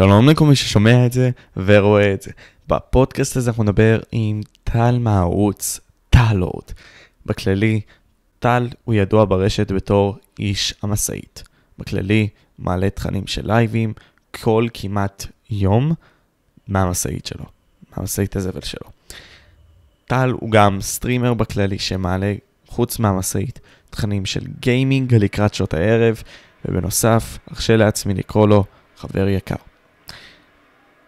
שלום לכל מי ששומע את זה ורואה את זה. בפודקאסט הזה אנחנו נדבר עם טל מהערוץ טלורד. בכללי, טל הוא ידוע ברשת בתור איש המשאית. בכללי, מעלה תכנים של לייבים כל כמעט יום מהמשאית שלו, מהמשאית הזבל שלו. טל הוא גם streamer בכללי שמעלה, חוץ מהמשאית, תכנים של gaming לקראת שעות הערב, ובנוסף, ארשה לעצמי לקרוא לו חבר יקר.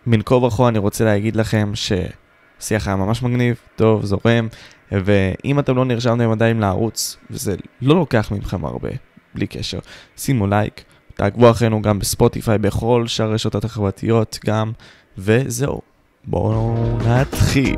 מן כה וכה אני רוצה להגיד לכם ששיח היה ממש מגניב, טוב, זורם, ואם אתם לא נרשמתם עדיין לערוץ, וזה לא לוקח מכם הרבה, בלי קשר, שימו לייק, תעקבו אחרינו גם בספוטיפיי, בכל שאר הרשתות החברתיות גם, וזהו, בואו נתחיל.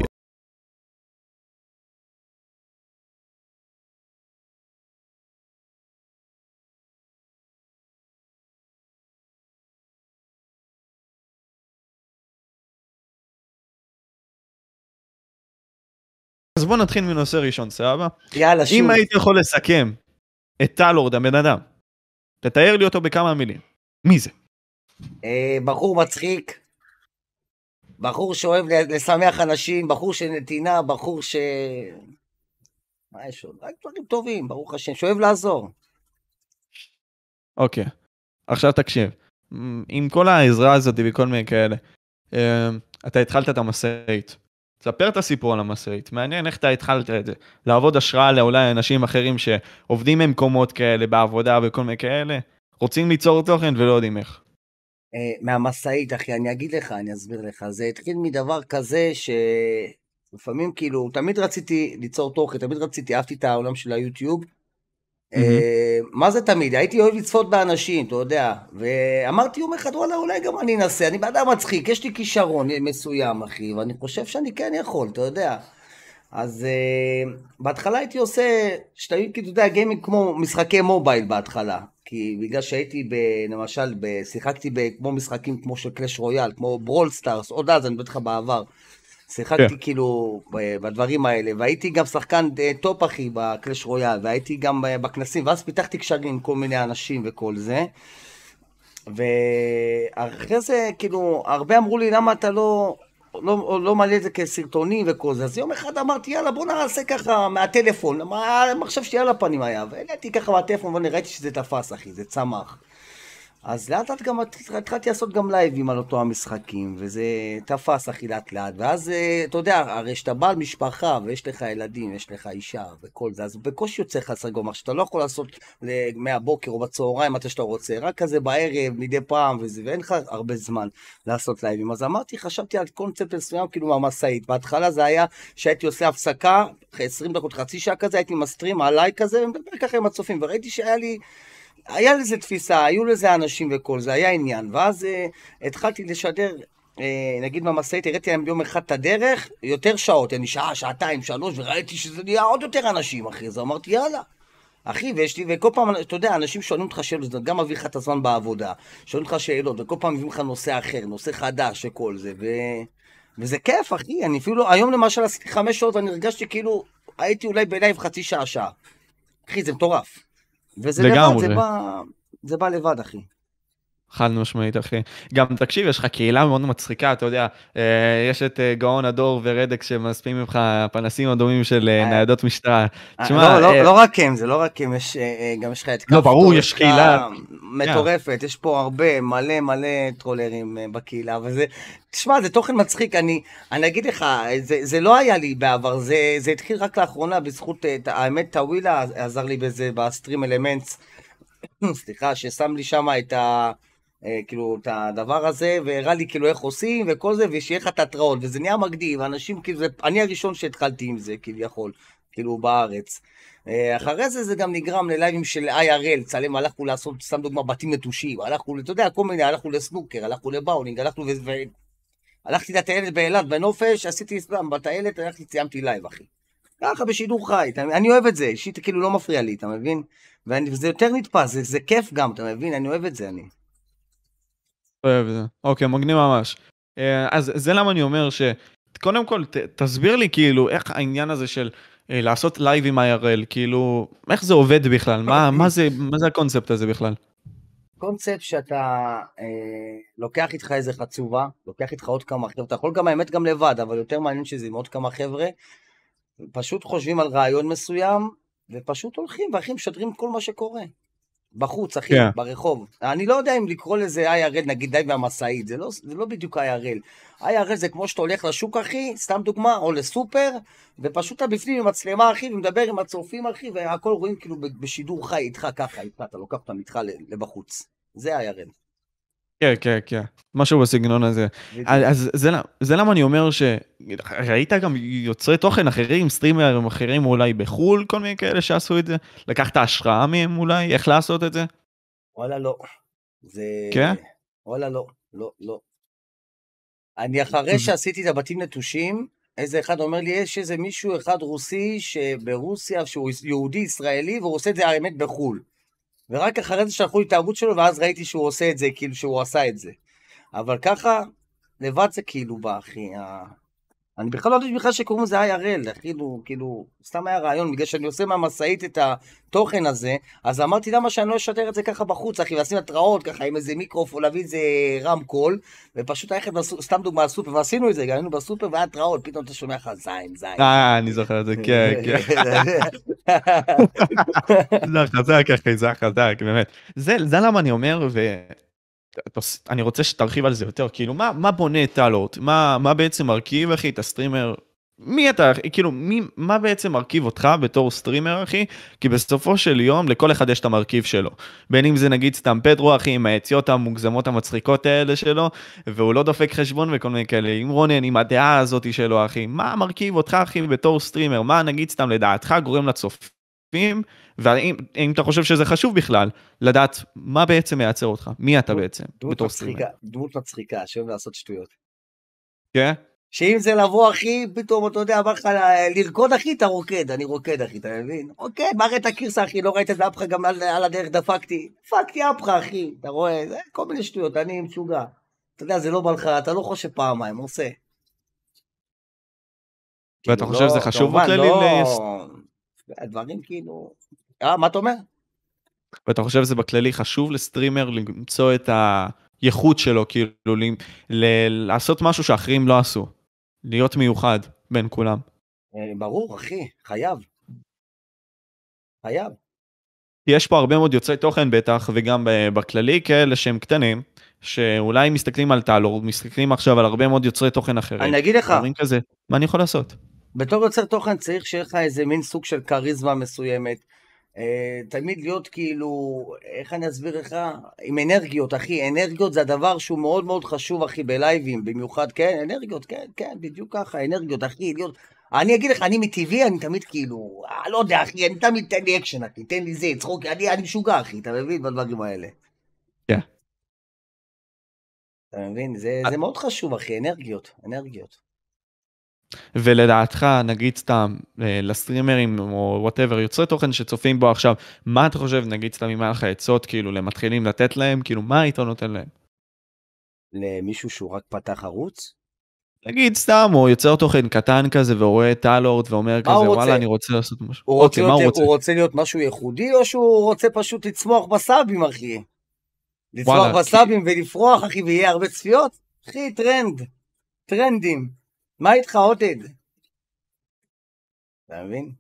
אז בוא נתחיל מנושא ראשון, סבבה? יאללה, שוב. אם הייתי יכול לסכם את טלורד, הבן אדם, תתאר לי אותו בכמה מילים. מי זה? אה, בחור מצחיק, בחור שאוהב לשמח אנשים, בחור של נתינה, בחור ש... מה יש עוד? רק דברים טובים, ברוך השם, שאוהב לעזור. אוקיי, עכשיו תקשיב. עם כל העזרה הזאת וכל מיני כאלה, אה, אתה התחלת את המשאית. ספר את הסיפור על המשאית, מעניין איך אתה התחלת את זה. לעבוד השראה לאולי אנשים אחרים שעובדים במקומות כאלה, בעבודה וכל מיני כאלה, רוצים ליצור תוכן ולא יודעים איך. אה, מהמשאית, אחי, אני אגיד לך, אני אסביר לך. זה התחיל מדבר כזה שלפעמים כאילו, תמיד רציתי ליצור תוכן, תמיד רציתי, אהבתי את העולם של היוטיוב. אה, מה זה תמיד? הייתי אוהב לצפות באנשים, אתה יודע. ואמרתי יום אחד, וואלה, אולי גם אני אנסה. אני באדם מצחיק, יש לי כישרון מסוים, אחי, ואני חושב שאני כן יכול, אתה יודע. אז אה, בהתחלה הייתי עושה, שתמיד, כאילו, אתה יודע, gaming כמו משחקי mobile בהתחלה. כי בגלל שהייתי, ב, למשל, ב, שיחקתי כמו משחקים כמו של Clash Royale, כמו Brawl Stars, עוד אז, אני בטח בעבר. שיחקתי כן. כאילו בדברים האלה, והייתי גם שחקן אה, top אחי ב Clash Royale, והייתי גם אה, בכנסים, ואז פיתחתי קשרים עם כל מיני אנשים וכל זה. ואחרי זה, כאילו, הרבה אמרו לי, למה אתה לא, לא, לא מעלה את זה כסרטונים וכל זה. אז יום אחד אמרתי, יאללה, בוא נעשה ככה מהטלפון. המחשב שלי על הפנים היה, והעליתי ככה מהטלפון, ואני ראיתי שזה תפס, אחי, זה צמח. אז לאט לאט גם התחלתי לעשות גם לייבים על אותו המשחקים, וזה תפס אחי לאט לאט, ואז אה, אתה יודע, הרי שאתה בעל משפחה, ויש לך ילדים, יש לך אישה, וכל זה, אז בקושי יוצא לך לעשות גומר, שאתה לא יכול לעשות מהבוקר או בצהריים מתי שאתה רוצה, רק כזה בערב, מדי פעם, וזה, ואין לך הרבה זמן לעשות לייבים. אז אמרתי, חשבתי על קונספט מסוים, כאילו מהמשאית. בהתחלה זה היה שהייתי עושה הפסקה, אחרי 20 דקות, חצי שעה כזה, הייתי מסטרים עליי כזה, ומדבר ככה עם הצופים, וראיתי שהיה לי... היה לזה תפיסה, היו לזה אנשים וכל זה, היה עניין. ואז uh, התחלתי לשדר, uh, נגיד במשאית, הראיתי להם ביום אחד את הדרך, יותר שעות, אני שעה, שעתיים, שלוש, וראיתי שזה נהיה עוד יותר אנשים אחי, אז אמרתי, יאללה. אחי, ויש לי, וכל פעם, אתה יודע, אנשים שואלים אותך שאלות, זה גם מביא לך את הזמן בעבודה, שואלים אותך שאלות, וכל פעם מביאים לך נושא אחר, נושא חדש וכל זה, ו... וזה כיף, אחי, אני אפילו, היום למשל עשיתי חמש שעות ואני הרגשתי כאילו, הייתי אולי בלייב חצי שעה, שעה. אחי, זה מטורף. וזה לגמרי. לבד, זה בא, זה בא לבד, אחי. חד משמעית אחי. גם תקשיב יש לך קהילה מאוד מצחיקה אתה יודע אה, יש את אה, גאון הדור ורדק שמספיקים ממך פנסים אדומים של אה, ניידות משטרה. תשמע, לא, לא, לא רק הם זה לא רק הם יש גם יש לך את לא ברור יש קהילה מטורפת יש פה הרבה מלא מלא טרולרים בקהילה וזה תשמע זה תוכן מצחיק אני אני אגיד לך זה, זה לא היה לי בעבר זה זה התחיל רק לאחרונה בזכות האמת טאווילה עזר לי בזה בסטרים אלמנטס. סליחה ששם לי שם את ה... אה, כאילו, את הדבר הזה, והראה לי כאילו איך עושים וכל זה, ושיהיה לך את ההתראות, וזה נהיה מגניב, אנשים כאילו, זה, אני הראשון שהתחלתי עם זה, כביכול, כאילו, בארץ. אה, אחרי זה זה גם נגרם ללייבים של IRL, צלם, הלכנו לעשות, סתם דוגמה, בתים נטושים, הלכנו, אתה יודע, כל מיני, הלכנו לסנוקר, הלכנו לבאולינג, הלכנו ו... הלכתי לטיילת באילת, בנופש, עשיתי סתם, בטיילת, הלכתי, צילמתי live, אחי. ככה בשידור חי, אני אוהב את זה, אישית כאילו לא מפריע לי, אתה מבין? וזה יותר נתפס, זה, זה כיף גם, אתה מבין? אני אוהב את זה, אני. אוהב את זה. אוקיי, מגניב ממש. אה, אז זה למה אני אומר ש... קודם כל, ת, תסביר לי כאילו איך העניין הזה של אה, לעשות לייב עם IRL, כאילו, איך זה עובד בכלל? מה, מה, זה, מה זה הקונספט הזה בכלל? קונספט שאתה אה, לוקח איתך איזה חצובה, לוקח איתך עוד כמה חבר'ה, אתה יכול גם האמת גם לבד, אבל יותר מעניין שזה עם עוד כמה חבר'ה, פשוט חושבים על רעיון מסוים, ופשוט הולכים והכי משדרים כל מה שקורה. בחוץ, אחי, כן. ברחוב. אני לא יודע אם לקרוא לזה IRL, נגיד לייב מהמשאית, זה לא, זה לא בדיוק IRL. IRL זה כמו שאתה הולך לשוק, אחי, סתם דוגמה, או לסופר, ופשוט אתה בפנים עם מצלמה, אחי, ומדבר עם הצופים, אחי, והכל רואים כאילו בשידור חי איתך ככה, איתך, אתה לוקח אותם איתך לבחוץ. זה IRL. כן, כן, כן. משהו בסגנון הזה. בדיוק. אז זה, זה למה אני אומר שראית גם יוצרי תוכן אחרים, סטרימרים אחרים אולי בחו"ל, כל מיני כאלה שעשו את זה? לקחת השראה מהם אולי? איך לעשות את זה? וואלה, לא. זה... כן? וואלה, לא. לא, לא. אני אחרי שעשיתי את הבתים נטושים, איזה אחד אומר לי, יש איזה מישהו אחד רוסי שברוסיה, שהוא יהודי ישראלי, והוא עושה את זה האמת בחו"ל. ורק אחרי זה שלחו לי את הערוץ שלו, ואז ראיתי שהוא עושה את זה, כאילו שהוא עשה את זה. אבל ככה, לבד זה כאילו בא, אחי. אני בכלל לא ידעתי בכלל שקוראים לזה IRL, כאילו, כאילו, סתם היה רעיון, בגלל שאני עושה מהמשאית את התוכן הזה, אז אמרתי למה שאני לא אשדר את זה ככה בחוץ, אחי, ועשינו התראות ככה עם איזה מיקרופון, להביא איזה רמקול, ופשוט ללכת, בסו- סתם דוגמה, לסופר, ועשינו את זה, גם היינו בסופר והיה התראות, פתאום אתה שומע לך זין, זין. אה, אני זוכר את זה, כן, כן. זה חזק, אחי, זה חזק, באמת. זה למה אני אומר, ואני רוצה שתרחיב על זה יותר, כאילו, מה, מה בונה את טלורד? מה, מה בעצם מרכיב, אחי, את הסטרימר? מי אתה, כאילו, מי, מה בעצם מרכיב אותך בתור סטרימר, אחי? כי בסופו של יום, לכל אחד יש את המרכיב שלו. בין אם זה נגיד סתם פדרו, אחי, עם היציאות המוגזמות המצחיקות האלה שלו, והוא לא דופק חשבון וכל מיני כאלה, עם רונן, עם הדעה הזאת שלו, אחי. מה מרכיב אותך, אחי, בתור סטרימר? מה, נגיד סתם, לדעתך, גורם לצופים? והאם אם אתה חושב שזה חשוב בכלל, לדעת מה בעצם מייצר אותך, מי אתה בעצם, דמות בתור סטרימר. מצחיקה, דמות מצחיקה, שאוהב לעשות שטויות. כן? שאם זה לבוא, אחי, פתאום, אתה יודע, בא לך ל- לרקוד, אחי, אתה רוקד, אני רוקד, אחי, אתה מבין? רוקד, מראה את הקירסה, אחי, לא ראית את זה אפך, גם על, על הדרך דפקתי. דפקתי אפך, אחי, אתה רואה? זה כל מיני שטויות, אני משוגע. אתה יודע, זה לא בא לך, אתה לא חושב פעמיים, עושה. ואתה כאילו, חושב לא, שזה חשוב כמובן, בכללי לא... הדברים כאילו... אה, מה אתה אומר? ואתה חושב שזה בכללי חשוב לסטרימר למצוא את הייחוד שלו, כאילו, ל- לעשות משהו שאחרים לא עשו. להיות מיוחד בין כולם. אה, ברור, אחי, חייב. חייב. יש פה הרבה מאוד יוצאי תוכן בטח, וגם בכללי כאלה שהם קטנים, שאולי מסתכלים על טלורד, מסתכלים עכשיו על הרבה מאוד יוצרי תוכן אחרים. אני אגיד לך, אומרים כזה, מה אני יכול לעשות? בתור יוצר תוכן צריך שיהיה לך איזה מין סוג של כריזמה מסוימת. אה, תמיד להיות כאילו, איך אני אסביר לך? עם אנרגיות, אחי. אנרגיות זה הדבר שהוא מאוד מאוד חשוב, אחי, בלייבים, במיוחד, כן, אנרגיות, כן, כן, בדיוק ככה, אנרגיות, אחי, להיות... אני אגיד לך, אני מטבעי, אני תמיד כאילו, אה, לא יודע, אחי, אני תמיד תן לי אקשן, אחי, תן לי זה, צחוק, אני, אני משוגע, אחי, אתה מבין? בדברים האלה. כן. אתה מבין? זה, זה מאוד חשוב, אחי, אנרגיות, אנרגיות. ולדעתך, נגיד סתם, אה, לסטרימרים או whatever, יוצרי תוכן שצופים בנו עכשיו, מה אתה חושב, נגיד סתם, אם היה לך עצות, כאילו, למתחילים לתת להם, כאילו, מה היית נותן להם? למישהו שהוא רק פתח ערוץ? נגיד סתם, או יוצר תוכן קטן כזה, ורואה את טלורד ואומר כזה, הוא וואלה, רוצה? אני רוצה לעשות משהו. הוא רוצה, אוקיי, מה להיות, הוא רוצה? הוא רוצה להיות משהו ייחודי, או שהוא רוצה פשוט לצמוח בסאבים, אחי? לצמוח וואלה, בסאבים ולפרוח, אחי, ויהיה הרבה צפיות? אחי, טרנד. טרנדים. מה איתך, עודד? אתה מבין?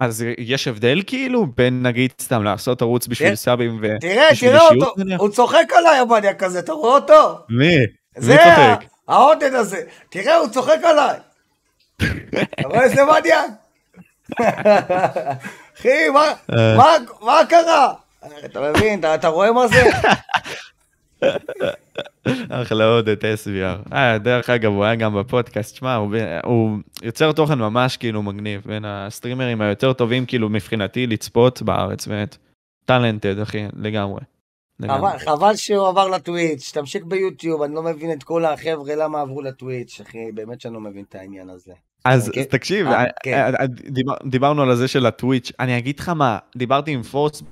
אז יש הבדל כאילו בין נגיד סתם לעשות ערוץ בשביל תראה, סאבים ו... תראה, תראה אותו? הוא צוחק עליי, המניאק הזה, אתה רואה אותו? מי? זה מי ה- צוחק? העודד הזה. תראה, הוא צוחק עליי. אתה רואה איזה מניאק? אחי, מה- אה. מה- קרה? אתה מבין? אתה רואה מה זה? אחלה עוד את SVR. אה, דרך אגב, הוא היה גם בפודקאסט, שמע, הוא, יוצר תוכן ממש כאילו מגניב, בין הסטרימרים היותר טובים כאילו מבחינתי לצפות בארץ, באמת. טאלנטד, אחי, לגמרי. לגמרי. חבל, שהוא עבר לטוויץ', תמשיך ביוטיוב, אני לא מבין את כל החבר'ה למה עברו לטוויץ', אחי, באמת שאני לא מבין את העניין הזה. אז. אז תקשיב, אה, אה, כן. דיבר, דיברנו על הזה של הטוויץ', אני אגיד לך מה, דיברתי עם פורס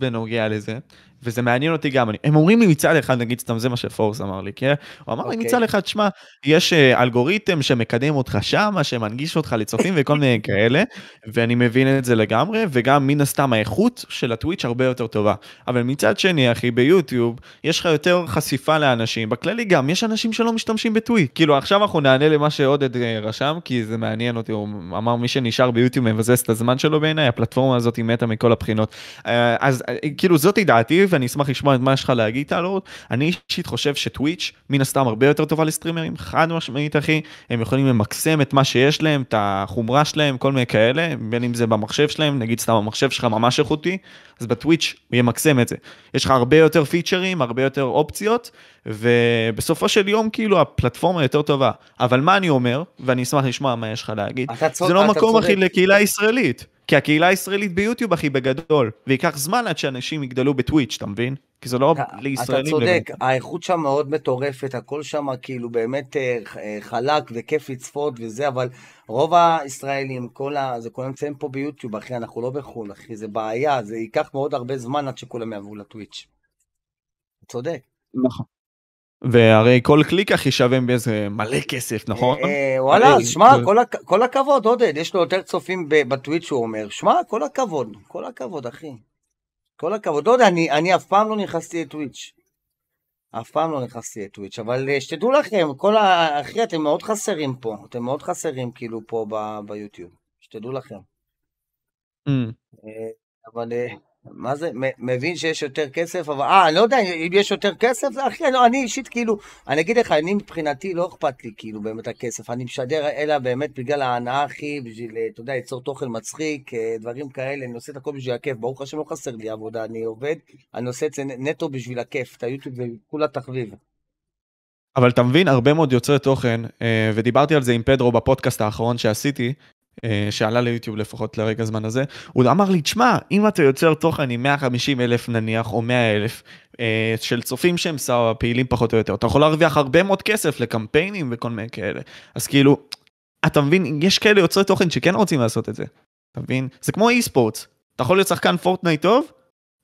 בנוגע לזה, וזה מעניין אותי גם, הם אומרים לי מצד אחד, נגיד סתם זה מה שפורס אמר לי, כן? הוא אמר לי אוקיי. מצד אחד, שמע, יש אה, אלגוריתם שמקדם אותך שם, שמנגיש אותך לצופים וכל מיני כאלה, ואני מבין את זה לגמרי, וגם מן הסתם האיכות של הטוויץ' הרבה יותר טובה. אבל מצד שני, אחי, ביוטיוב, יש לך יותר חשיפה לאנשים, בכללי גם, יש אנשים שלא משתמשים בטוויט. כאילו, עכשיו אנחנו נענה למה שעודד אה, רשם, כי זה מעניין אותי, הוא אמר מי שנשאר ביוטיוב מבזס את הזמן שלו בעיניי, הפלטפורמה הזאת מתה מכל הבחינות. אה, אז כאילו, זאתי דעתי, ואני אשמח לשמוע את מה יש לך להגיד, טלורד. אני אישית חושב שטוויץ', מן הסתם הרבה יותר טובה לסטרימרים, חד משמעית, אחי, הם יכולים למקסם את מה שיש להם, את החומרה שלהם, כל מיני כאלה, בין אם זה במחשב שלהם, נגיד סתם המחשב שלך ממש איכותי, אז בטוויץ' הוא ימקסם את זה. יש לך הרבה יותר פיצ'רים, הרבה יותר אופציות, ובסופו של יום כאילו הפלטפורמה יותר טובה. אבל מה אני אומר, ואני אשמח לשמוע מה יש לך להגיד, צודק, זה לא מקום. אחי לקהילה ישראלית. כי הקהילה הישראלית ביוטיוב הכי בגדול, וייקח זמן עד שאנשים יגדלו בטוויץ', אתה מבין? כי זה לא אתה- לישראלים. אתה צודק, האיכות שם מאוד מטורפת, הכל שם כאילו באמת אה, אה, חלק וכיף לצפות וזה, אבל רוב הישראלים, כל ה... זה כולם נמצאים פה ביוטיוב, אחי, אנחנו לא בחו"ל, אחי, זה בעיה, זה ייקח מאוד הרבה זמן עד שכולם יעברו לטוויץ'. אתה צודק. נכון. והרי כל קליק הכי שווה באיזה מלא כסף, נכון? אה, וואלה, אה, אז שמע, אה. כל הכ- כל הכבוד, עודד, יש לו יותר צופים ב- בטוויץ' שהוא אומר, שמע, כל הכבוד, כל הכבוד, אחי. כל הכבוד, יודע, אני, אני אף פעם לא נכנסתי לטוויץ'. אף פעם לא נכנסתי לטוויץ', אבל שתדעו לכם, כל ה... אחי, אתם מאוד חסרים פה, אתם מאוד חסרים כאילו פה. ביוטיוב, שתדעו לכם. אבל מה זה, מבין שיש יותר כסף, אבל אה, אני לא יודע אם יש יותר כסף, אחי, לא, אני אישית כאילו, אני אגיד לך, אני מבחינתי לא אכפת לי כאילו באמת הכסף, אני משדר אלא באמת בגלל ההנאה אחי, בשביל, אה, אתה יודע, ליצור תוכן מצחיק, אה, דברים כאלה, אני עושה את הכל בשביל הכיף, ברוך השם לא חסר לי עבודה, אני עובד, אני עושה את זה נטו בשביל הכיף, את היוטיוב זה כולה תחביב. אבל אתה מבין, הרבה מאוד יוצרי תוכן, אה, ודיברתי על זה עם פדרו בפודקאסט האחרון שעשיתי, שעלה ליוטיוב לפחות לרגע הזמן הזה, הוא אמר לי, תשמע, אם אתה יוצר תוכן עם 150 אלף נניח, או 100 אלף, אה, של צופים שהם סבבה, פעילים פחות או יותר, אתה יכול להרוויח הרבה מאוד כסף לקמפיינים וכל מיני כאלה. אז כאילו, אתה מבין, יש כאלה יוצרי תוכן שכן רוצים לעשות את זה. אתה מבין? זה כמו אי ספורט. אתה יכול להיות שחקן פורטנייט טוב,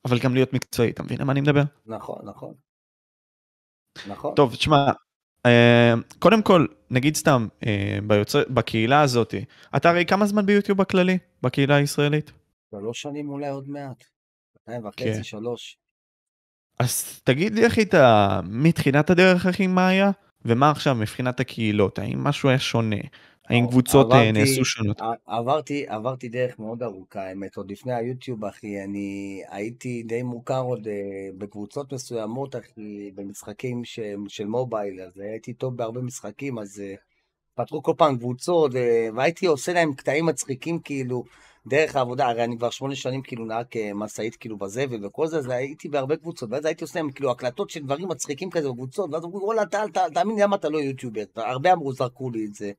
אבל גם להיות מקצועי, אתה מבין על מה אני מדבר? נכון, נכון. נכון. טוב, תשמע, אה, קודם כל, נגיד סתם, אה, ביוצר, בקהילה הזאת, אתה הרי כמה זמן ביוטיוב בכללי? בקהילה הישראלית? שלוש שנים אולי עוד מעט. שנתיים כן. וחצי, שלוש. אז תגיד לי, אחי, אתה מתחילת הדרך, אחי, מה היה? ומה עכשיו מבחינת הקהילות? האם משהו היה שונה? האם קבוצות אה, עברתי- נעשו שונות? עברתי, עברתי דרך מאוד ארוכה, האמת, עוד לפני היוטיוב, אחי, אני הייתי די מוכר עוד אה, בקבוצות מסוימות, אחי, במשחקים ש, של מובייל, אז הייתי טוב בהרבה משחקים, אז אה, פתחו כל פעם קבוצות, והייתי עושה להם קטעים מצחיקים, כאילו, דרך העבודה, הרי אני כבר שמונה שנים כאילו נהג כמשאית כאילו בזבל וכל זה, אז הייתי בהרבה קבוצות, ואז הייתי עושה כאילו הקלטות של דברים מצחיקים כזה בקבוצות, ואז אמרו, וואלה, תאמין לי, למה אתה לא יוטיובר? הרבה אמרו, זרקו לי את זה.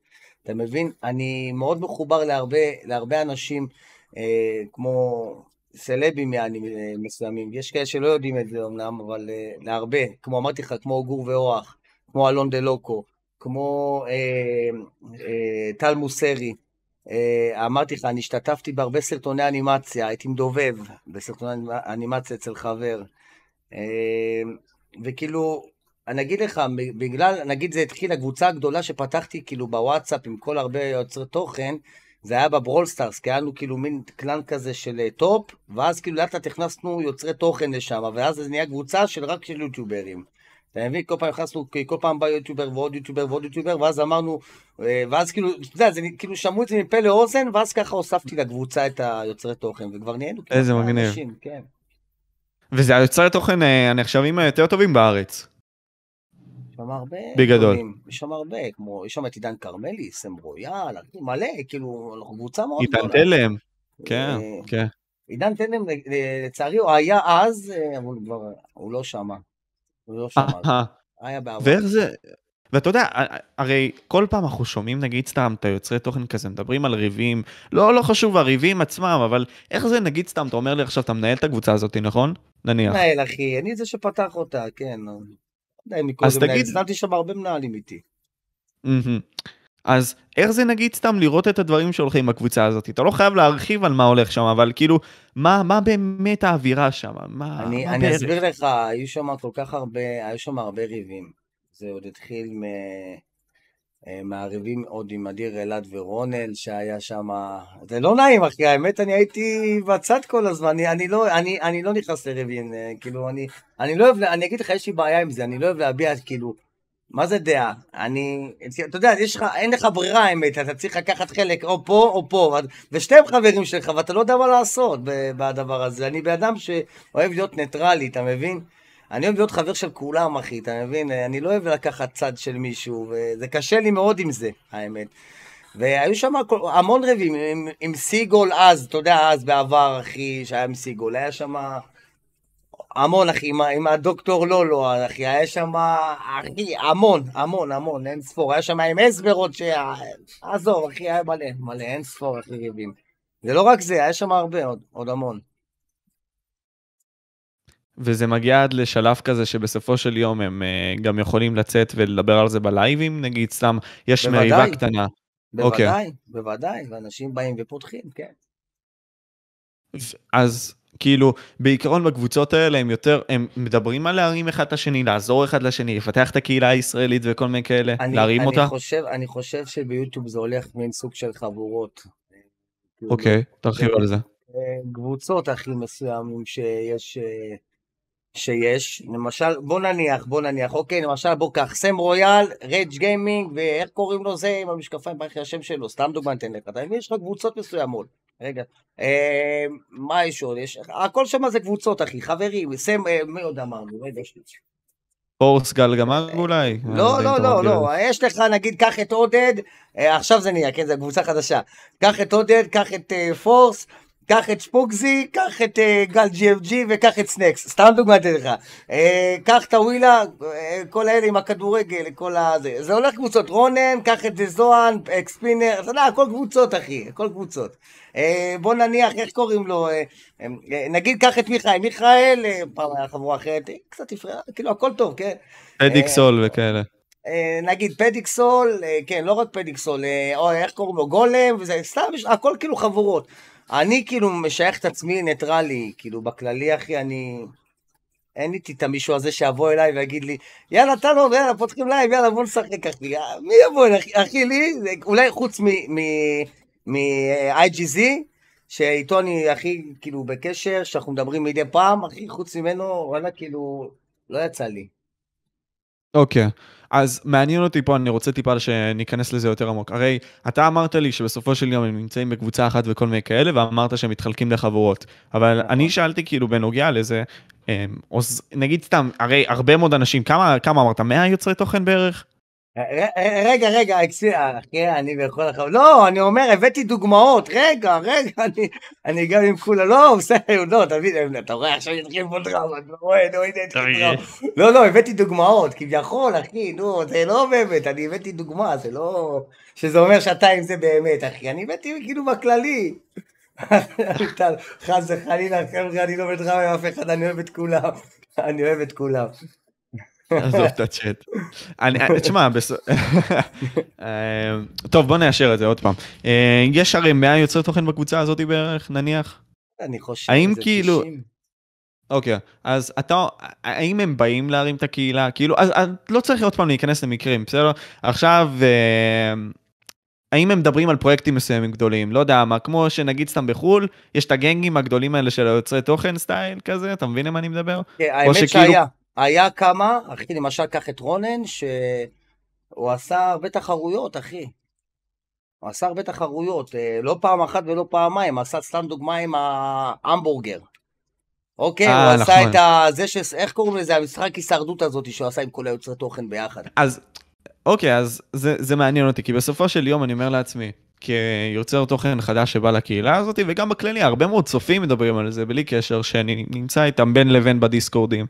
אתה מבין? אני מאוד מחובר להרבה, להרבה אנשים, אה, כמו סלבים יעני אה, מסוימים. יש כאלה שלא יודעים את זה אמנם, אבל אה, להרבה. כמו אמרתי לך, כמו גור ואורח, כמו אלון דה לוקו, כמו אה, אה, טל מוסרי. אה, אמרתי לך, אני השתתפתי בהרבה סרטוני אנימציה, הייתי מדובב בסרטוני אנימציה אצל חבר. אה, וכאילו, אני אגיד לך, בגלל, נגיד זה התחיל, הקבוצה הגדולה שפתחתי כאילו בוואטסאפ עם כל הרבה יוצרי תוכן, זה היה בברול סטארס, כי היה לנו כאילו מין clan כזה של אה, top, ואז כאילו לאט לאט הכנסנו יוצרי תוכן לשם, ואז זה נהיה קבוצה של רק של יוטיוברים. אתה מבין? כל פעם הכנסנו, כל פעם בא יוטיובר ועוד יוטיובר ועוד יוטיובר, ואז אמרנו, אה, ואז כאילו, אתה יודע, זה כאילו שמעו את זה מפה לאוזן, ואז ככה הוספתי לקבוצה את היוצרי תוכן, וכבר נהיינו כאילו איזה מגניב. אנשים, כן. וזה היוצרי תוכן אה, הנחשבים היותר טובים בארץ. יש שם הרבה בגדול. יש שם הרבה, כמו, יש שם את עידן כרמלי, סם רויאל, מלא, כאילו, אנחנו קבוצה מאוד גדולה. תלם. כן, אה, כן. עידן תלם, לצערי, הוא היה אז, אבל הוא לא שמה. לא. היה בעבר. ואיך זה, ואתה יודע, הרי כל פעם אנחנו שומעים נגיד סתם את היוצרי תוכן כזה, מדברים על ריבים, לא, לא חשוב הריבים עצמם, אבל איך זה נגיד סתם, אתה אומר לי עכשיו, אתה מנהל את הקבוצה הזאת, נכון? נניח. מנהל, אחי, אני זה שפתח אותה, כן. לא יודע אם אז מקודם תגיד- שמתי שם הרבה מנהלים איתי. אז איך זה נגיד סתם לראות את הדברים שהולכים בקבוצה הזאת? אתה לא חייב להרחיב על מה הולך שם, אבל כאילו, מה, מה באמת האווירה שם? מה, אני, מה אני בערך? אסביר לך, היו שם כל כך הרבה, היו שם הרבה ריבים. זה עוד התחיל מ... אה, מהריבים עוד עם אדיר אלעד ורונל שהיה שם, זה לא נעים אחי, האמת אני הייתי בצד כל הזמן, אני, אני, לא, אני, אני לא נכנס לריבים, אה, כאילו אני, אני לא אוהב, אני אגיד לך, יש לי בעיה עם זה, אני לא אוהב להביע כאילו, מה זה דעה? אני, אתה יודע, יש לך, אין לך ברירה האמת, אתה צריך לקחת חלק או פה או פה, ושתיהם חברים שלך ואתה לא יודע מה לעשות בדבר הזה, אני בן אדם שאוהב להיות ניטרלי, אתה מבין? אני אוהב להיות חבר של כולם, אחי, אתה מבין? אני לא אוהב לקחת צד של מישהו, וזה קשה לי מאוד עם זה, האמת. והיו שם המון רבים, עם, עם סיגול אז, אתה יודע, אז בעבר, אחי, שהיה עם סיגול, היה שם המון, אחי, עם, עם הדוקטור לולו, אחי, היה שם, אחי, המון, המון, המון, אין ספור, היה שם עם אסברות, ש... עזוב, אחי, היה מלא, מלא, אין ספור, אחי, רבים. זה לא רק זה, היה שם הרבה עוד, עוד המון. וזה מגיע עד לשלב כזה שבסופו של יום הם uh, גם יכולים לצאת ולדבר על זה בלייבים, נגיד סתם, יש. מריבה קטנה. אוקיי. בוודאי, בוודאי, ואנשים באים ופותחים, כן. אז כאילו, בעיקרון בקבוצות האלה הם יותר, הם מדברים על להרים אחד את השני, לעזור אחד לשני, לפתח את הקהילה הישראלית וכל מיני כאלה, אני, להרים אני אותה? חושב, אני חושב שביוטיוב זה הולך מין סוג של חבורות. כאילו, אוקיי, תרחיב על זה. אה, קבוצות הכי מסוימים שיש, אה, שיש, למשל, בוא נניח, בוא נניח, אוקיי, למשל, בוא קח, סם רויאל, רייג' גיימינג, ואיך קוראים לו זה עם המשקפיים, מה השם שלו, סתם דוגמא ניתן לך? יש לך קבוצות מסוימות. רגע, אה, מה יש עוד? יש, הכל שם זה קבוצות, אחי, חברים, סם, אה, מי עוד אמרנו? רגע, יש לי. פורס גלגמר אולי? לא, לא, לא, לא, יש לך נגיד, קח את עודד, אה, עכשיו זה נהיה, כן, זו קבוצה חדשה. קח את עודד, קח את אה, פורס, קח את שפוקזי, קח את אה, גל GFG וקח את סנקס, סתם דוגמא אתן לך. אה, קח את הווילה, אה, כל האלה עם הכדורגל, כל הזה. זה הולך קבוצות, רונן, קח את זוהן, אקספינר, אתה יודע, הכל קבוצות אחי, הכל קבוצות. אה, בוא נניח, איך קוראים לו, אה, אה, נגיד קח את מיכאל, מיכאל, פעם היה חבורה אחרת, קצת הפריע, כאילו הכל טוב, כן? פדיקסול וכאלה. נגיד פדיקסול, כן, לא רק פדיקסול, או איך קוראים לו, גולם, וזה סתם, הכל כאילו חבורות. אני כאילו משייך את עצמי ניטרלי, כאילו בכללי אחי, אני... אין איתי את המישהו הזה שיבוא אליי ויגיד לי, יאללה, תנו, יאללה, פותחים לייב, יאללה, בוא נשחק, אחי. אה, מי יבוא אליי, אחי? לי, אולי חוץ מ-IGZ, שאיתו אני הכי, כאילו, בקשר, שאנחנו מדברים מדי פעם, אחי, חוץ ממנו, וואלה, כאילו, לא יצא לי. אוקיי, אז מעניין אותי פה, אני רוצה טיפה שניכנס לזה יותר עמוק. הרי אתה אמרת לי שבסופו של יום הם נמצאים בקבוצה אחת וכל מיני כאלה, ואמרת שהם מתחלקים לחבורות. אבל נכון. אני שאלתי כאילו בנוגע לזה, אמ, נגיד סתם, הרי הרבה מאוד אנשים, כמה, כמה אמרת? 100 יוצרי תוכן בערך? ר- רגע, רגע, אקסי- אחי, אני בכל הכבוד, לא, אני אומר, הבאתי דוגמאות, רגע, רגע, אני, אני גם עם כולה, לא, בסדר, לא, תבין, אתה רואה, עכשיו יתחיל פה דרמה, אתה רואה, נו, הנה התחיל. דרמה. לא, לא, הבאתי דוגמאות, כביכול, אחי, נו, זה לא באמת, אני הבאתי דוגמה, זה לא, שזה אומר שאתה עם זה באמת, אחי, אני הבאתי כאילו בכללי. חס וחלילה, חבר'ה, אני לא בדרמה עם אף אחד, אני אוהב את כולם, אני אוהב את כולם. עזוב את הצ'אט. אני, תשמע, בס... אה, טוב, בוא נאשר את זה עוד פעם. אה, יש הרי 100 יוצרי תוכן בקבוצה הזאת בערך, נניח? אני חושב, האם זה כאילו- 90. אוקיי, אז אתה, האם הם באים להרים את הקהילה? כאילו, אז, אז לא צריך עוד פעם להיכנס למקרים, בסדר? עכשיו, אה, האם הם מדברים על פרויקטים מסוימים גדולים? לא יודע מה, כמו שנגיד סתם בחו"ל, יש את הגנגים הגדולים האלה של היוצרי תוכן סטייל כזה, אתה מבין למה אני מדבר? כן, האמת שכאילו- שהיה, היה כמה, אחי, למשל, קח את רונן, שהוא עשה הרבה תחרויות, אחי. הוא עשה הרבה תחרויות, אה, לא פעם אחת ולא פעמיים, עשה סתם דוגמה עם ההמבורגר. אוקיי, אה, הוא עשה נכון. את ה... זה ש... איך קוראים לזה? המשחק הישרדות הזאת שהוא עשה עם כל היוצרי תוכן ביחד. אז, אוקיי, אז זה, זה מעניין אותי, כי בסופו של יום אני אומר לעצמי, כיוצר תוכן חדש שבא לקהילה הזאת, וגם בכללי, הרבה מאוד צופים מדברים על זה, בלי קשר, שאני נמצא איתם בין לבין בדיסקורדים.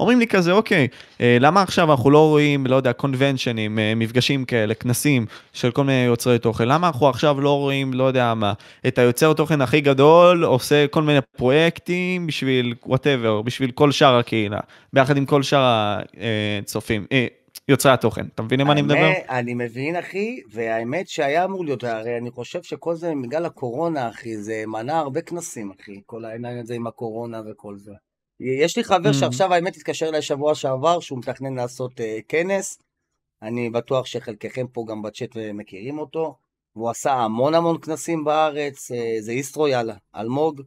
אומרים לי כזה, אוקיי, אה, למה עכשיו אנחנו לא רואים, לא יודע, קונבנשנים, אה, מפגשים כאלה, כנסים של כל מיני יוצרי תוכן, למה אנחנו עכשיו לא רואים, לא יודע מה, את היוצר תוכן הכי גדול, עושה כל מיני פרויקטים בשביל וואטאבר, בשביל כל שאר הקהילה, ביחד עם כל שאר הצופים, אה, יוצרי התוכן. אתה מבין למה אני מדבר? אני מבין, אחי, והאמת שהיה אמור להיות, הרי אני חושב שכל זה בגלל הקורונה, אחי, זה מנע הרבה כנסים, אחי, כל העניין הזה עם הקורונה וכל זה. יש לי חבר Mm. שעכשיו, האמת, התקשר אליי שבוע שעבר, שהוא מתכנן לעשות אה, כנס. אני בטוח שחלקכם פה גם בצ'אט מכירים אותו. והוא עשה המון המון כנסים בארץ, אה, זה איסטרו יאללה, אלמוג.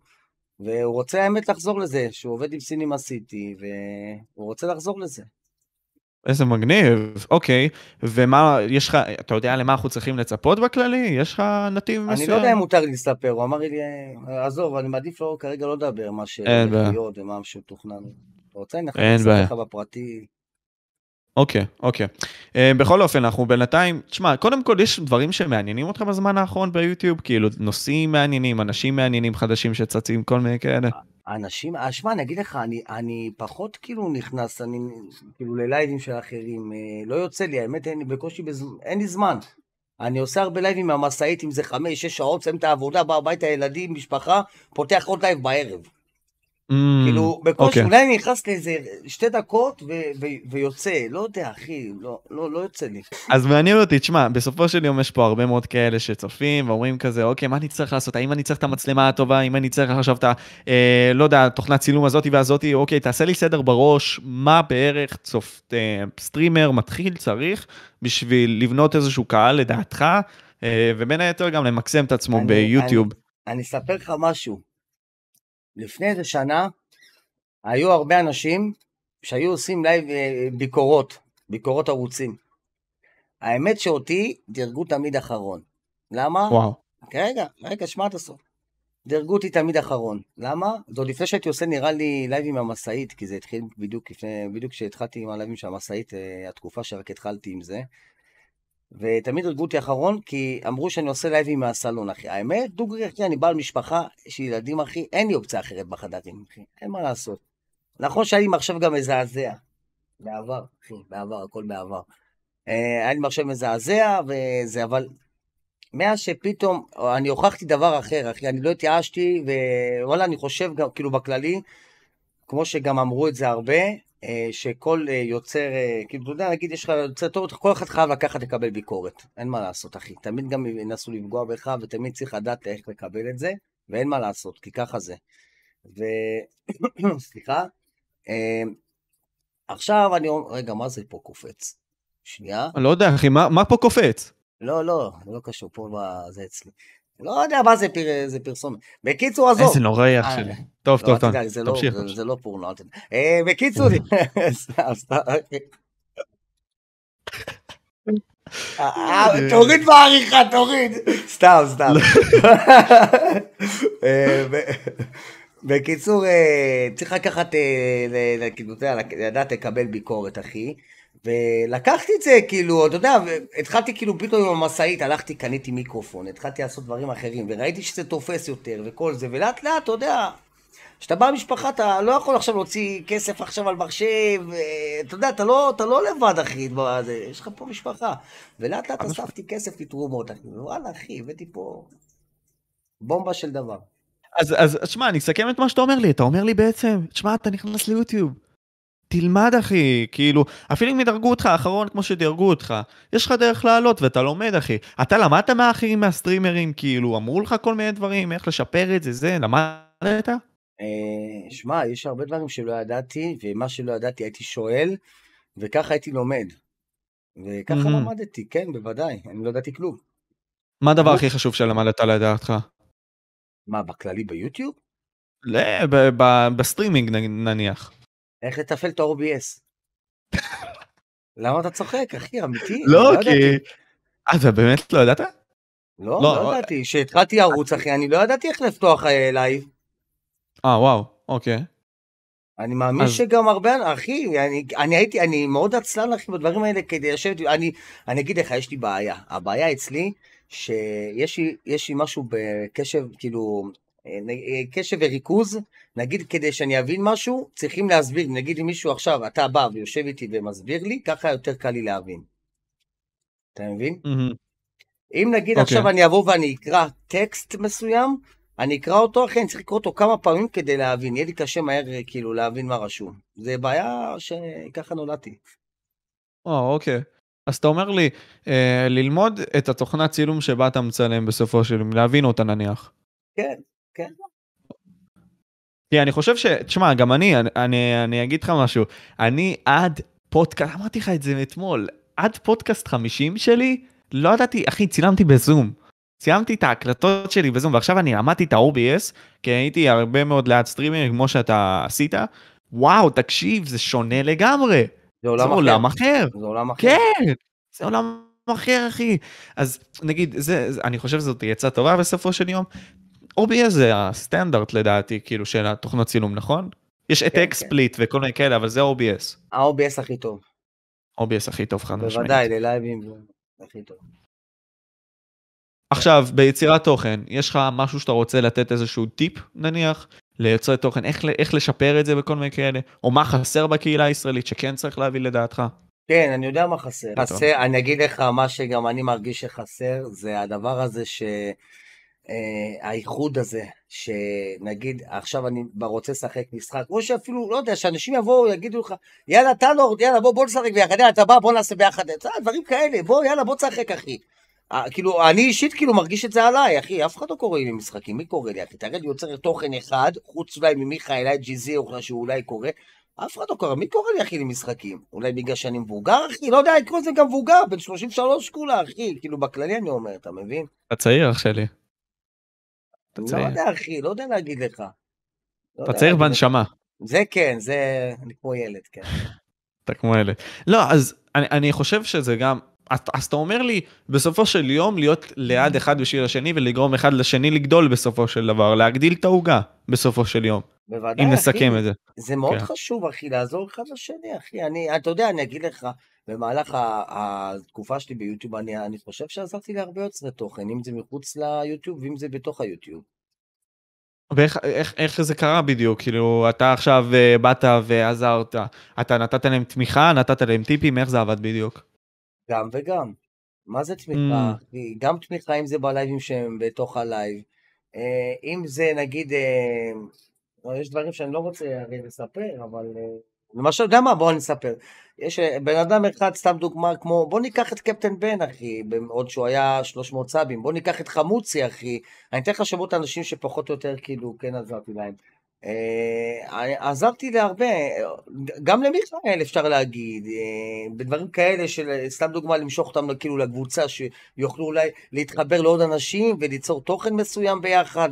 והוא רוצה האמת לחזור לזה, שהוא עובד עם סינימה סיטי, והוא רוצה לחזור לזה. איזה מגניב, אוקיי. ומה, יש לך, אתה יודע למה אנחנו צריכים לצפות בכללי? יש לך נתיב מסוים? אני לא יודע אם מותר לי לספר, הוא אמר לי, עזוב, אני מעדיף לו כרגע לא לדבר מה אין בעיה. ומה שמתוכנן. אתה רוצה, אני בעיה. לך בפרטי. אוקיי, אוקיי. אה, בכל אופן, אנחנו בינתיים, תשמע, קודם כל יש דברים שמעניינים אותך בזמן האחרון ביוטיוב? כאילו, נושאים מעניינים, אנשים מעניינים חדשים שצצים, כל מיני כאלה? אנשים, אה, שמע, אני אגיד לך, אני, אני פחות כאילו נכנס, אני כאילו ללייבים של אחרים, אה, לא יוצא לי, האמת, אין לי בקושי, בז... אין לי זמן. אני עושה הרבה לייבים מהמשאית, אם זה חמש, שש שעות, מסיים את העבודה, בא הביתה, ילדים, משפחה, פותח עוד לייב בערב. Mm, כאילו, בקושי, אוקיי. אולי אני נכנס לאיזה שתי דקות ויוצא, לא יודע, אחי, לא, לא, לא יוצא לי. אז מעניין אותי, תשמע, בסופו של יום יש פה הרבה מאוד כאלה שצופים ואומרים כזה, אוקיי, מה אני צריך לעשות? האם אני צריך את המצלמה הטובה? האם אני צריך עכשיו את ה... אה, לא יודע, תוכנת צילום הזאתי והזאתי? אוקיי, תעשה לי סדר בראש, מה בערך צופ... אה, סטרימר מתחיל צריך בשביל לבנות איזשהו קהל לדעתך, אה, ובין היתר גם למקסם את עצמו ביוטיוב. אני אספר לך משהו. לפני איזה שנה, היו הרבה אנשים שהיו עושים לייב אה, ביקורות, ביקורות ערוצים. האמת שאותי דירגו תמיד אחרון. למה? וואו. רגע, רגע, שמע עד הסוף. דירגו אותי תמיד אחרון. למה? זה עוד לפני שהייתי עושה נראה לי לייבים מהמשאית, כי זה התחיל בדיוק לפני, בדיוק כשהתחלתי עם הלייבים של המשאית, אה, התקופה שרק התחלתי עם זה. ותמיד דירגו אותי אחרון, כי אמרו שאני עושה לייבים מהסלון, אחי. האמת, דוגרי, אחי, אני בעל משפחה, יש לי ילדים, אחי, אין לי אופציה אחרת בחדרים, אחי. אין מה לעשות. נכון שהיה לי מחשב גם מזעזע. בעבר, אחי, בעבר, הכל בעבר. אה, היה לי מחשב מזעזע, וזה, אבל מאז שפתאום, אני הוכחתי דבר אחר, אחי, אני לא התייאשתי, ווואלה, אני חושב גם, כאילו, בכללי, כמו שגם אמרו את זה הרבה, שכל אה, יוצר, אה, כאילו, אתה יודע, נגיד, יש לך יוצר טוב, כל אחד חייב לקחת לקבל ביקורת. אין מה לעשות, אחי. תמיד גם ינסו לפגוע בך, ותמיד צריך לדעת איך לקבל את זה, ואין מה לעשות, כי ככה זה. ו... סליחה. אה, עכשיו אני אומר, רגע, מה זה פה קופץ? שנייה. אני לא יודע, אחי, מה מה פה קופץ? לא, לא, לא קשור, פה זה אצלי. לא יודע מה זה, פר... זה פרסומת. בקיצור, עזוב. איזה נוראי אח אה, שלי. טוב, לא, טוב, טוב. זה לא- תמשיך. זה- לא פורנו, אל תדאג. אה, בקיצור, סתם, סתם. אה, אה, תוריד בעריכה, תוריד. סתם, סתם. ב- בקיצור, צריך לקחת, אתה יודע, לדעת לקבל ביקורת, אחי. ולקחתי את זה, כאילו, אתה יודע, התחלתי כאילו פתאום עם המשאית, הלכתי, קניתי מיקרופון, התחלתי לעשות דברים אחרים, וראיתי שזה תופס יותר וכל זה, ולאט לאט, אתה יודע, כשאתה בא למשפחה, אתה לא יכול עכשיו להוציא כסף עכשיו על מחשב, אה, אתה יודע, אתה לא, אתה לא לבד, אחי, בזה, יש לך פה משפחה. ולאט לאט אספתי כסף מתרומות, אחי, וואלה, אחי, הבאתי פה בומבה של דבר. אז, אז תשמע, אני אסכם את מה שאתה אומר לי, אתה אומר לי בעצם, תשמע, אתה נכנס ליוטיוב, תלמד אחי, כאילו, אפילו אם ידרגו אותך אחרון כמו שדירגו אותך, יש לך דרך לעלות ואתה לומד אחי. אתה למדת מהאחרים מהסטרימרים, כאילו, אמרו לך כל מיני דברים, איך לשפר את זה, זה, למדת? אה, שמע, יש הרבה דברים שלא ידעתי, ומה שלא ידעתי הייתי שואל, וככה הייתי לומד. וככה מהמם. למדתי, כן, בוודאי, אני לא ידעתי כלום. מה הדבר. הכי חשוב שלמדת לדעתך? מה, בכללי ביוטיוב? לא, בסטרימינג נניח. איך לתפעל את ה-OBS. למה אתה צוחק, אחי, אמיתי? לא, ידעתי. כי... אה, אתה באמת לא ידעת? לא, לא, לא ידעתי. כשהתחלתי ערוץ, אחי, אני לא ידעתי איך לפתוח אה, לייב. אה, וואו, אוקיי. אני מאמין אז- שגם הרבה, אחי, אני, אני הייתי, אני מאוד עצלן, אחי, בדברים האלה, כדי לשבת, אני, אני אגיד לך, יש לי בעיה. הבעיה אצלי, שיש לי, משהו בקשב, כאילו, אה, אה, קשב וריכוז, נגיד כדי שאני אבין משהו, צריכים להסביר, נגיד אם מישהו עכשיו, אתה בא ויושב איתי ומסביר לי, ככה יותר קל לי להבין. אתה מבין? מהמם. אם נגיד אוקיי. עכשיו אני אבוא ואני אקרא טקסט מסוים, אני אקרא אותו, אחי, אני צריך לקרוא אותו כמה פעמים כדי להבין. יהיה לי קשה מהר, כאילו, להבין מה רשום. זה בעיה שככה נולדתי. או, אוקיי. אז אתה אומר לי, אה, ללמוד את התוכנת צילום שבה אתה מצלם בסופו של יום, להבין אותה נניח. כן, כן. כי אני חושב ש... תשמע, גם אני, אני, אני, אני אגיד לך משהו. אני עד פודקאסט, אמרתי לך את זה אתמול, עד פודקאסט 50 שלי, לא ידעתי, אחי, צילמתי בזום. צילמתי את ההקלטות שלי בזום, ועכשיו אני למדתי את ה-OBS, כי הייתי הרבה מאוד ליד סטרימינג, כמו שאתה עשית. וואו, תקשיב, זה שונה לגמרי. זה עולם זה אחר. עולם אחר. זה עולם אחר. כן, זה עולם אחר, אחי. אז נגיד, זה, זה, אני חושב שזאת עצה טובה בסופו של יום. OBS זה הסטנדרט לדעתי, כאילו, של התוכנות צילום, נכון? יש את כן, אקספליט וכל מיני כאלה, אבל זה OBS. ה-OBS הכי טוב. OBS הכי טוב, חד משמעית. בוודאי, ללייבים זה הכי טוב. עכשיו, ביצירת תוכן, יש לך משהו שאתה רוצה לתת איזשהו טיפ, נניח, ליוצרי תוכן, איך, איך לשפר את זה וכל מיני כאלה, או מה חסר בקהילה הישראלית שכן צריך להביא לדעתך? כן, אני יודע מה חסר. חסר, אני אגיד לך, מה שגם אני מרגיש שחסר, זה הדבר הזה ש... אה, האיחוד הזה, שנגיד, עכשיו אני רוצה לשחק משחק, כמו שאפילו, לא יודע, שאנשים יבואו, יגידו לך, יאללה, טלורד, יאללה, בוא, בוא נשחק ביחד, יאללה, אתה בא, בוא נעשה ביחד, אתה דברים כאלה, בוא, יאללה, בוא תשחק, אחי. אה, כאילו, אני אישית כאילו מרגיש את זה עליי, אחי, אף אחד לא קורא לי משחקים, מי קורא לי, אחי? תראה לי יוצר תוכן אחד, חוץ אולי ממיכאל, או שהוא אולי קורא, אף אחד לא קורא, מי קורא לי, אחי, למשחקים? אולי בגלל שאני מבוגר, אחי? לא יודע, לקרוא לזה גם מבוגר, בן 33 כולה, אחי, כאילו, בכללי אני אומר, אתה מבין? אתה צעיר, אח שלי. אתה לא. יודע, אחי, לא יודע להגיד לך. לא אתה צעיר לך. בנשמה. זה כן, זה... אני כמו ילד, כן. אתה כמו אלה. לא, אז אני, אני חושב שזה גם, אז, אז אתה אומר לי, בסופו של יום להיות ליד אחד בשביל השני ולגרום אחד לשני לגדול בסופו של דבר, להגדיל את העוגה בסופו של יום, בוודאי, אם אחי. נסכם את זה. זה מאוד כן. חשוב, אחי, לעזור אחד לשני, אחי. אני, אתה יודע, אני אגיד לך, במהלך התקופה שלי ביוטיוב, אני, אני חושב שעזרתי להרבה יוצרי תוכן, אם זה מחוץ ליוטיוב ואם זה בתוך היוטיוב. ואיך איך, איך זה קרה בדיוק? כאילו, אתה עכשיו אה, באת ועזרת, אתה נתת להם תמיכה, נתת להם טיפים, איך זה עבד בדיוק? גם וגם. מה זה תמיכה? Mm. גם תמיכה אם זה בלייבים שהם בתוך הלייב. אה, אם זה נגיד, אה, יש דברים שאני לא רוצה הרי לספר, אבל אה, למשל, יודע מה? בוא אני אספר. יש אה, בן אדם אחד, סתם דוגמה, כמו, בוא ניקח את קפטן בן, אחי, עוד שהוא היה 300 סאבים, בוא ניקח את חמוצי, אחי. אני אתן לך שמות אנשים שפחות או יותר, כאילו, כן עזרתי להם. אה, עזרתי להרבה, גם למיכאל אפשר להגיד, אה, בדברים כאלה של, סתם דוגמה, למשוך אותם כאילו לקבוצה, שיוכלו אולי להתחבר לעוד אנשים וליצור תוכן מסוים ביחד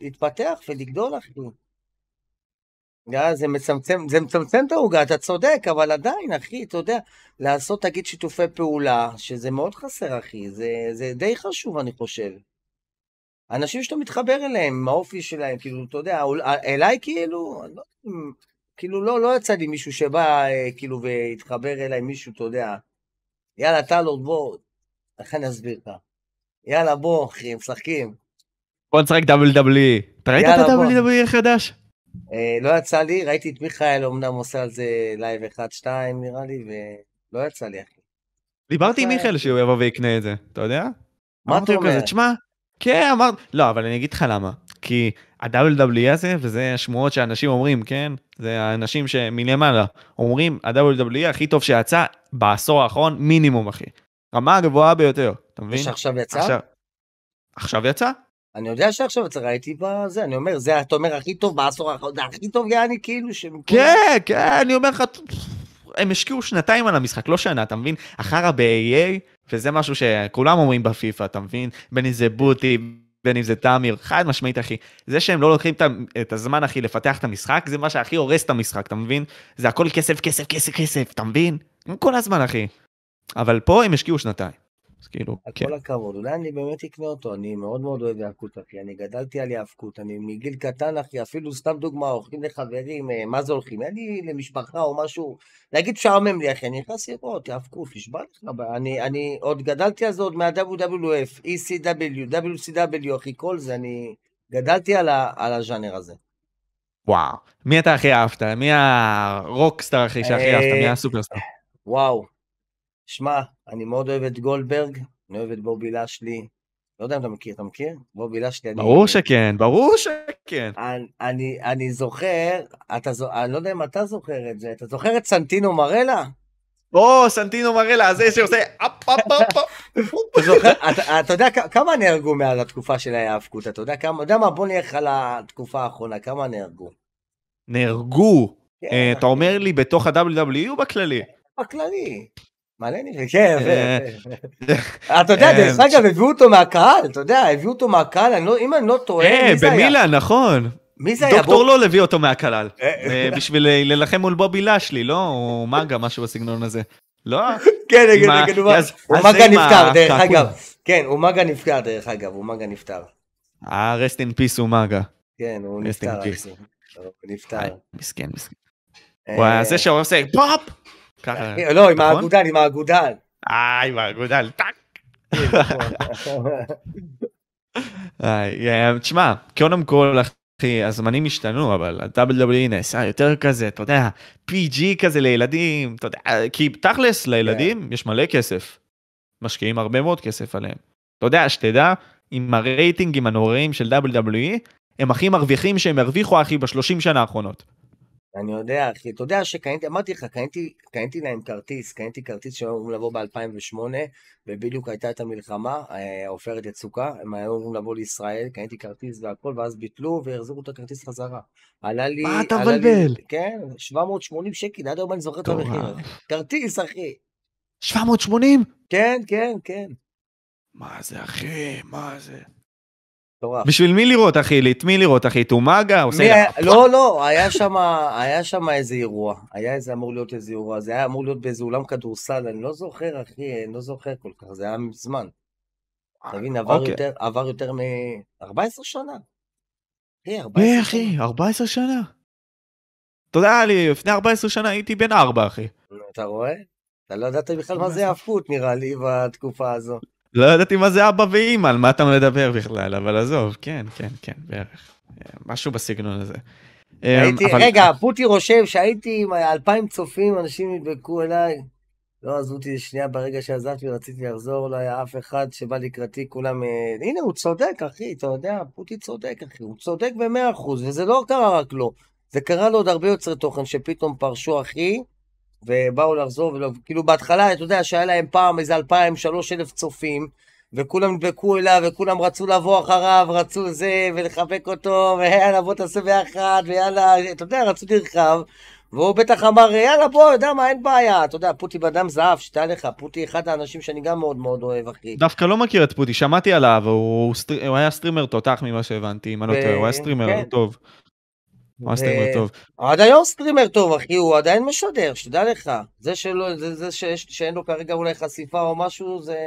ולהתפתח ולגדול, אחי. אה, זה מצמצם, זה מצמצם את העוגה, אתה צודק, אבל עדיין, אחי, אתה יודע, לעשות, תגיד, שיתופי פעולה, שזה מאוד חסר, אחי, זה, זה די חשוב, אני חושב. אנשים שאתה מתחבר אליהם, עם האופי שלהם, כאילו, אתה יודע, אליי כאילו, לא, כאילו, לא, לא יצא לי מישהו שבא, אה, כאילו, והתחבר אליי מישהו, אתה יודע, יאללה, טלורד, בוא, איך אני אסביר לך? יאללה, בוא, אחי, משחקים. בוא נשחק WWE. אתה ראית את. ה-WWE החדש? אה, לא יצא לי, ראיתי את מיכאל, אמנם עושה על זה לייב 1-2 נראה לי, ולא יצא לי, אחי. דיברתי עם מיכאל שהוא יבוא ויקנה את זה, אתה יודע? מה אתה אומר? תשמע, כן, אמרת, לא, אבל אני אגיד לך למה. כי ה-WWE הזה, וזה השמועות שאנשים אומרים, כן? זה האנשים שמלמעלה אומרים, ה-WWE הכי טוב שיצא בעשור האחרון, מינימום, אחי. רמה הגבוהה ביותר, אתה מבין? ושעכשיו יצא? עכשיו, עכשיו יצא? אני יודע שעכשיו יצא, ראיתי בזה, אני אומר, זה, אתה אומר, הכי טוב בעשור האחרון, זה הכי טוב יעני, כאילו, ש... כן, כן, אני אומר לך, הם השקיעו שנתיים על המשחק, לא שנה, אתה מבין? החרא ב-AA, וזה משהו שכולם אומרים בפיפא, אתה מבין? בין אם זה בוטי, בין אם זה תמיר, חד משמעית, אחי. זה שהם לא לוקחים את הזמן, אחי, לפתח את המשחק, זה מה שהכי הורס את המשחק, אתה מבין? זה הכל כסף, כסף, כסף, כסף, אתה מבין? כל הזמן, אחי. אבל פה הם השקיעו שנתיים. אז כאילו, כן. כל הכבוד, אולי אני באמת אקנה אותו, אני מאוד מאוד אוהב ירקות, אחי, אני גדלתי על יאבקות, אני מגיל קטן, אחי, אפילו סתם דוגמה, הולכים לחברים, אה, מה זה הולכים? אין לי למשפחה או משהו, להגיד משעמם לי, אחי, אני נכנס לראות, יאבקות, נשבע לך, אני, אני עוד גדלתי על זה עוד מה-WWF, ECW, WCW, אחי, כל זה, אני גדלתי על, ה, על הז'אנר הזה. וואו. מי אתה הכי אהבת? מי הרוקסטאר, אחי, שהכי אהבת? מי הסופרסטאר? וואו, שמע, אני מאוד אוהב את גולדברג, אני אוהב את בובי לשלי, לא יודע אם אתה מכיר, אתה מכיר? בובי לשלי, אני... ברור שכן, ברור שכן. אני, אני, אני זוכר, אתה, זו- אני לא יודע אם אתה זוכר את זה, אתה זוכר את סנטינו מרלה? או, סנטינו מרלה, זה שעושה אפ אפ אפ אפ. אתה יודע כמה נהרגו מאז התקופה של ההיאבקות? אתה יודע כמה, יודע מה, בוא נלך על התקופה האחרונה, כמה נהרגו? נהרגו. כן, אה, אתה אומר לי בתוך ה-WWE או בכללי? בכללי. מלא נראה, כן. אתה יודע, דרך אה, אגב, הביאו אותו מהקהל, אתה יודע, הביאו אותו מהקהל, לא- אם אני לא טועה, אה, מי זה היה? במילאן, נכון. מי זה היה? דוקטור לול הביא אותו מהכלל. אה, בשביל להילחם מול בובי לשלי, לא? או מגה, משהו בסגנון הזה. לא? כן, ה- נגד, הוא מגה נפטר, דרך. אגב. כן, הוא מגה נפטר, דרך אגב, הוא מגה נפטר. אה, rest in peace הוא מגה. כן, הוא נפטר. הוא נפטר. מסכן, מסכן. היה זה שעושה פופ! ככה. לא, עם נכון? האגודל, עם האגודל. איי, באגודל, טאק. איי, אה, תשמע, קודם כל, אחי, הזמנים השתנו, אבל ה-WWE נעשה יותר כזה, אתה יודע, PG כזה לילדים, אתה יודע, כי תכלס, לילדים יש מלא כסף. משקיעים הרבה מאוד כסף עליהם. אתה יודע, שתדע, עם הרייטינגים הנוראים של WWE, הם הכי מרוויחים שהם הרוויחו, אחי, בשלושים שנה האחרונות. אני יודע, אחי, אתה יודע שקניתי, אמרתי לך, קניתי, קניתי להם כרטיס, קניתי כרטיס שהיו אמורים לבוא ב-2008, ובדיוק הייתה את המלחמה, אה, עופרת יצוקה, הם היו אמורים לבוא לישראל, קניתי כרטיס והכל, ואז ביטלו והחזירו את הכרטיס חזרה. עלה לי... מה אתה מבלבל? כן, 780 שקל, עד היום אני זוכר את המחיר. כרטיס, אחי. 780? כן, כן, כן. מה זה, אחי? מה זה? מטורף. בשביל מי לראות, אחי? את מי לראות, אחי? מי לה- היה, לא, לא, היה שם, היה שם איזה אירוע, היה איזה אמור להיות איזה אירוע, זה היה אמור להיות באיזה אולם כדורסל, אני לא זוכר, אחי, אני לא זוכר כל כך, זה היה מזמן. אתה מבין, עבר אוקיי. יותר, עבר יותר מ-14 שנה. אחי, 14 אה, שנה. אחי, 14 שנה. אתה יודע, לפני 14 שנה הייתי בן 4, אחי. אתה רואה? אתה לא ידעת בכלל מה זה היאבקות, נראה לי, בתקופה הזו. לא ידעתי מה זה אבא ואימא, על מה אתה מדבר בכלל, אבל עזוב, כן, כן, כן, בערך. אה, משהו בסגנון הזה. אה, הייתי, אבל- רגע, פוטי רושם שהייתי עם אלפיים צופים, אנשים נדבקו אליי. לא עזבו אותי שנייה ברגע שעזבתי ורציתי לחזור, לא היה אף אחד שבא לקראתי, כולם... אה, הנה, הוא צודק, אחי, אתה יודע, פוטי צודק, אחי, הוא צודק במאה אחוז, וזה לא קרה רק לו. זה קרה לעוד הרבה יוצרי תוכן שפתאום פרשו, אחי, ובאו לחזור, ולא- כאילו בהתחלה, אתה יודע, שהיה להם פעם איזה אלפיים, שלוש אלף צופים, וכולם נדבקו אליו, וכולם רצו לבוא אחריו, רצו זה, ולחבק אותו, ויאללה, בוא תעשה ביחד, ויאללה, אתה יודע, רצו נרחב. והוא בטח אמר, יאללה, בוא, יודע מה, אין בעיה. אתה יודע, פוטי בדם זהב, שתדע לך, פוטי אחד האנשים שאני גם מאוד מאוד אוהב, אחי. דווקא לא מכיר את פוטי, שמעתי עליו, הוא סטר- הוא היה סטרימר תותח ממה שהבנתי, אם אני לא טועה, הוא היה סטרימר כן. טוב. היה סטרימר ו- טוב. עד היום סטרימר טוב, אחי, הוא עדיין משדר, שתדע לך. זה שלא, זה, זה שיש, שאין לו כרגע אולי חשיפה או משהו, זה,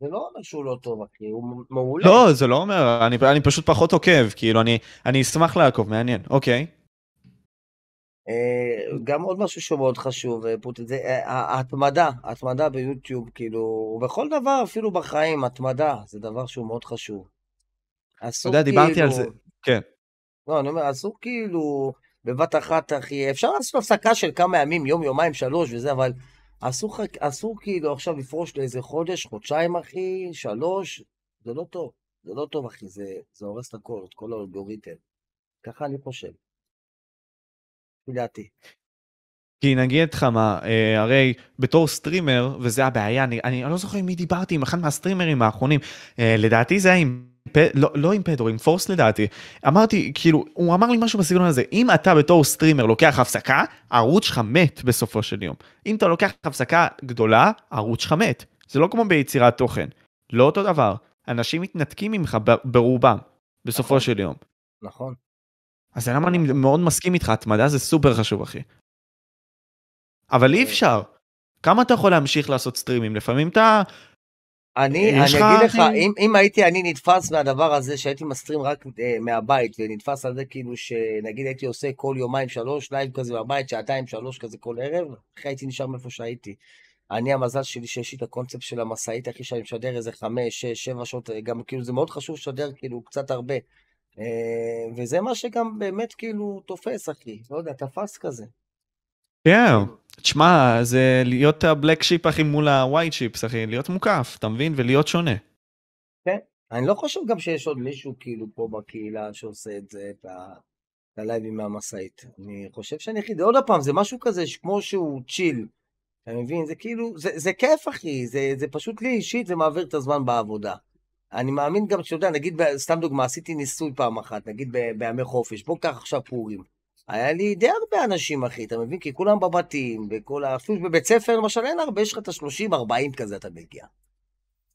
זה לא אומר שהוא לא טוב, אחי, הוא מעולה. לא, זה לא אומר, אני, אני פשוט פחות עוקב, כאילו, אני, אני אשמח לעקוב, מעניין, אוקיי. אה, גם עוד משהו שהוא מאוד חשוב, אה, פוטי, זה אה, ההתמדה, ההתמדה ביוטיוב, כאילו, ובכל דבר, אפילו בחיים, התמדה, זה דבר שהוא מאוד חשוב. אתה יודע, דיברתי כאילו... על זה, כן. לא, אני אומר, אסור כאילו, בבת אחת, אחי, אפשר לעשות הפסקה של כמה ימים, יום, יומיים, שלוש וזה, אבל אסור, אסור כאילו עכשיו לפרוש לאיזה חודש, חודשיים, אחי, שלוש, זה לא טוב. זה לא טוב, אחי, זה, זה הורס את הכל, את כל האלגוריתם. ככה אני חושב. לפי דעתי. כי נגיד לך מה, אה, הרי בתור סטרימר, וזה הבעיה, אני, אני לא זוכר עם מי דיברתי, עם אחד מהסטרימרים האחרונים, אה, לדעתי זה היה עם, לא, לא עם פדרו, עם פורס לדעתי. אמרתי, כאילו, הוא אמר לי משהו בסגנון הזה, אם אתה בתור סטרימר לוקח הפסקה, הערוץ שלך מת בסופו של יום. אם אתה לוקח הפסקה גדולה, הערוץ שלך מת. זה לא כמו ביצירת תוכן. לא אותו דבר. אנשים מתנתקים ממך ברובם, בסופו נכון. של יום. נכון. אז למה אני מאוד מסכים איתך, התמדה זה סופר חשוב, אחי. אבל אי אפשר. כמה אתה יכול להמשיך לעשות סטרימים? לפעמים אתה... אני, יש אני לך, אגיד לך, אחי? אם, אם הייתי אני נתפס מהדבר הזה שהייתי מסטרים רק אה, מהבית, ונתפס על זה כאילו שנגיד הייתי עושה כל יומיים שלוש לייב כזה מהבית, שעתיים שלוש כזה כל ערב, אחי הייתי נשאר מאיפה שהייתי. אני המזל שלי שיש לי את הקונספט של המשאית, אחי, שאני משדר איזה חמש, שש, שבע שעות, אה, גם כאילו זה מאוד חשוב לשדר כאילו קצת הרבה. אה, וזה מה שגם באמת כאילו תופס, אחי, לא יודע, תפס כזה. כן. תשמע, זה להיות הבלק שיפ, אחי, מול הווייט שיפס, אחי, להיות מוקף, אתה מבין? ולהיות שונה. אני לא חושב גם שיש עוד מישהו כאילו פה בקהילה שעושה את זה, את הלייבים מהמשאית. אני חושב שאני יחיד. עוד פעם, זה משהו כזה כמו שהוא צ'יל. אתה מבין? זה כאילו, זה, זה כיף, אחי. זה, זה פשוט לי אישית, זה מעביר את הזמן בעבודה. אני מאמין גם שאתה יודע, נגיד, סתם דוגמה, עשיתי ניסוי פעם אחת, נגיד בימי חופש, בוא קח עכשיו פורים. היה לי די הרבה אנשים, אחי, אתה מבין? כי כולם בבתים, בכל ה... אפילו בבית ספר, למשל, אין הרבה, יש לך את ה-30-40 כזה, אתה מגיע.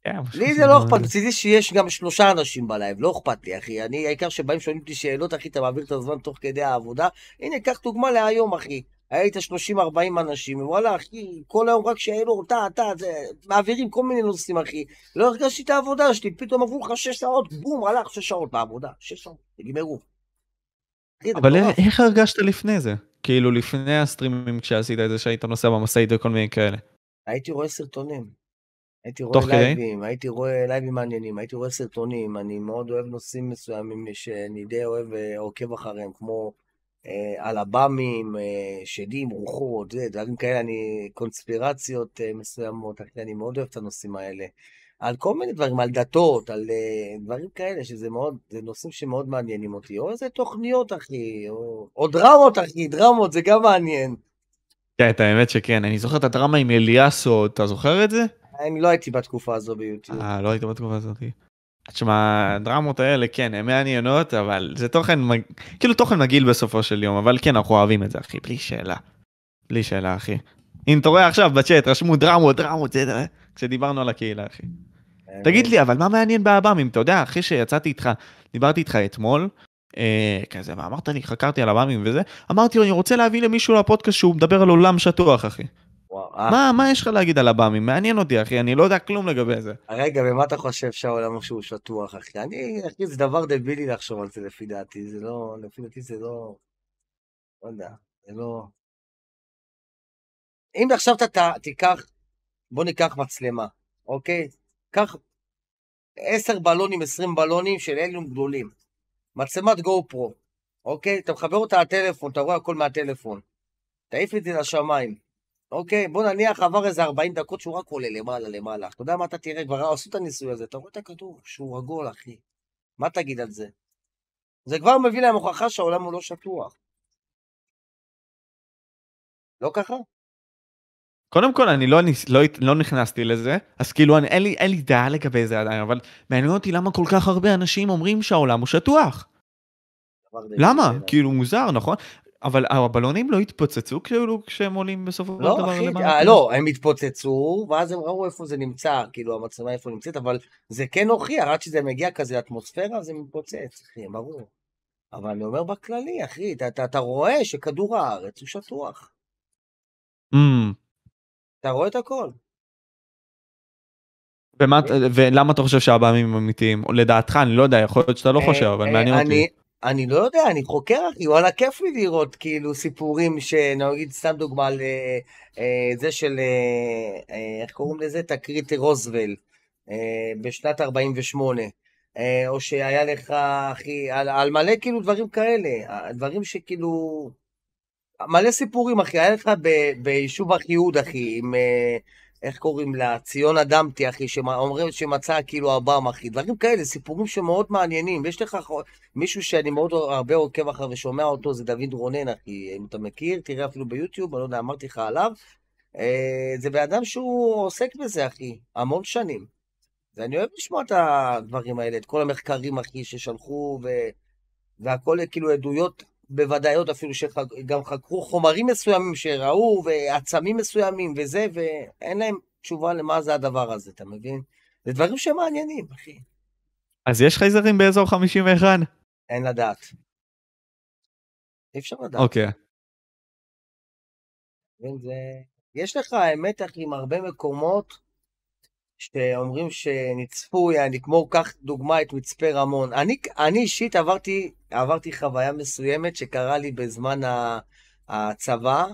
כן, לי זה לא אכפת, מצידי שיש גם שלושה אנשים בלייב, לא אכפת לי, אחי. אני, העיקר שבאים שואלים אותי שאלות, אחי, אתה מעביר את הזמן תוך כדי העבודה. הנה, קח דוגמה להיום, אחי. היית 30-40 אנשים, וואלה, אחי, כל היום רק שאלות, אתה, אתה, זה, מעבירים כל מיני נושאים, אחי. לא הרגשתי את העבודה שלי, פתאום עברו לך שש שעות, בום, הלך שש שעות בעבודה, שש שעות, נגמרו. אבל איך הרגשת לפני זה? כאילו לפני הסטרימים כשעשית את זה שהיית נוסע במשאית וכל מיני כאלה. הייתי רואה סרטונים. הייתי רואה לייבים, הייתי רואה לייבים מעניינים, הייתי רואה סרטונים, אני מאוד אוהב נושאים מסוימים שאני די אוהב אה, עוקב אחריהם, כמו אה, אלבמים, אה, שדים, רוחות, דברים כאלה, אני, קונספירציות אה, מסוימות, אני מאוד אוהב את הנושאים האלה. על כל מיני דברים, על דתות, על uh, דברים כאלה, שזה מאוד, זה נושאים שמאוד מעניינים אותי. או איזה תוכניות, אחי, או, או דרמות, אחי, דרמות, זה גם מעניין. כן, את האמת שכן. אני זוכר את הדרמה עם אליאסו, אתה זוכר את זה? אני לא הייתי בתקופה הזו ביוטיוב. אה, לא היית בתקופה הזאת. תשמע, הדרמות האלה, כן, הן מעניינות, אבל זה תוכן, כאילו תוכן מגעיל בסופו של יום, אבל כן, אנחנו אוהבים את זה, אחי, בלי שאלה. בלי שאלה, אחי. אם אתה רואה עכשיו בצ'אט, רשמו דרמות, דרמות, זה, כשדיברנו על הקהילה, אחי. תגיד לי, אבל מה מעניין באב"מים? אתה יודע, אחרי שיצאתי איתך, דיברתי איתך אתמול, אה, כזה, ואמרת לי, חקרתי על אב"מים וזה, אמרתי לו, אני רוצה להביא למישהו לפודקאסט שהוא מדבר על עולם שטוח, אחי. אה. מה, מה יש לך להגיד על אב"מים? מעניין אותי, אחי, אני לא יודע כלום לגבי זה. רגע, ומה אתה חושב שהעולם שהוא שטוח, אחי? אני, אחי, זה דבר דבילי לחשוב על זה לפי דעתי, זה לא, לפי דעתי זה לא, לא יודע, זה לא... אם עכשיו אתה תיקח, בוא ניקח מצלמה, אוקיי? קח עשר בלונים, עשרים בלונים של אליום גדולים. מצלמת גו פרו, אוקיי? אתה מחבר אותה לטלפון, אתה רואה הכל מהטלפון. תעיף את זה לשמיים. אוקיי, בוא נניח עבר איזה 40 דקות שהוא רק עולה למעלה למעלה. אתה יודע מה אתה תראה? כבר עשו את הניסוי הזה, אתה רואה את הכדור שהוא עגול, אחי. מה תגיד על זה? זה כבר מביא להם הוכחה שהעולם הוא לא שטוח. לא ככה? קודם כל אני לא, לא, לא נכנסתי לזה, אז כאילו אני, אין, לי, אין לי דעה לגבי זה עדיין, אבל מעניין אותי למה כל כך הרבה אנשים אומרים שהעולם הוא שטוח. למה? כאילו מוזר, נכון? אבל הבלונים לא התפוצצו כאילו כשהם עולים בסופו של לא, דבר למעלה? אה, לא, הם התפוצצו, ואז הם ראו איפה זה נמצא, כאילו המצלמה איפה נמצאת, אבל זה כן הוכיח, עד שזה מגיע כזה לאטמוספירה, זה מתפוצץ, אחי, ברור. אבל אני אומר בכללי, אחי, אתה, אתה, אתה רואה שכדור הארץ הוא שטוח. Mm. אתה רואה את הכל. ומה, ולמה אתה חושב שהבאמים הם אמיתיים? לדעתך, אני לא יודע, יכול להיות שאתה לא אה, חושב, אבל אה, מעניין אותי. אני לא יודע, אני חוקר, אחי, וואלה, כיף לי לראות כאילו סיפורים שנגיד, סתם דוגמה על אה, זה של, איך קוראים לזה? תקרית רוזוול, בשנת 48. או שהיה לך, אחי, על, על מלא כאילו דברים כאלה, דברים שכאילו, מלא סיפורים, אחי. היה לך ביישוב אחיהוד, אחי, עם... אה, איך קוראים לה? ציון אדמתי, אחי, שאומרים שמצא כאילו ארבעם, אחי. דברים כאלה, סיפורים שמאוד מעניינים. ויש לך מישהו שאני מאוד הרבה עוקב אחריו ושומע אותו, זה דוד רונן, אחי. אם אתה מכיר, תראה אפילו ביוטיוב, אני לא יודע, אמרתי לך עליו. אה, זה בן אדם שהוא עוסק בזה, אחי, המון שנים. ואני אוהב לשמוע את הדברים האלה, את כל המחקרים, אחי, ששלחו, ו... והכל כאילו עדויות בוודאיות אפילו שגם חקרו חומרים מסוימים שראו, ועצמים מסוימים וזה, ואין להם תשובה למה זה הדבר הזה, אתה מבין? זה דברים שמעניינים, אחי. אז יש חייזרים באזור 51? אין לדעת. אי אפשר לדעת. אוקיי. Okay. זה... יש לך, האמת, אחי, עם הרבה מקומות שאומרים שנצפו, יעני, כמו, קח דוגמא את מצפה רמון. אני, אני אישית עברתי, עברתי חוויה מסוימת שקרה לי בזמן הצבא,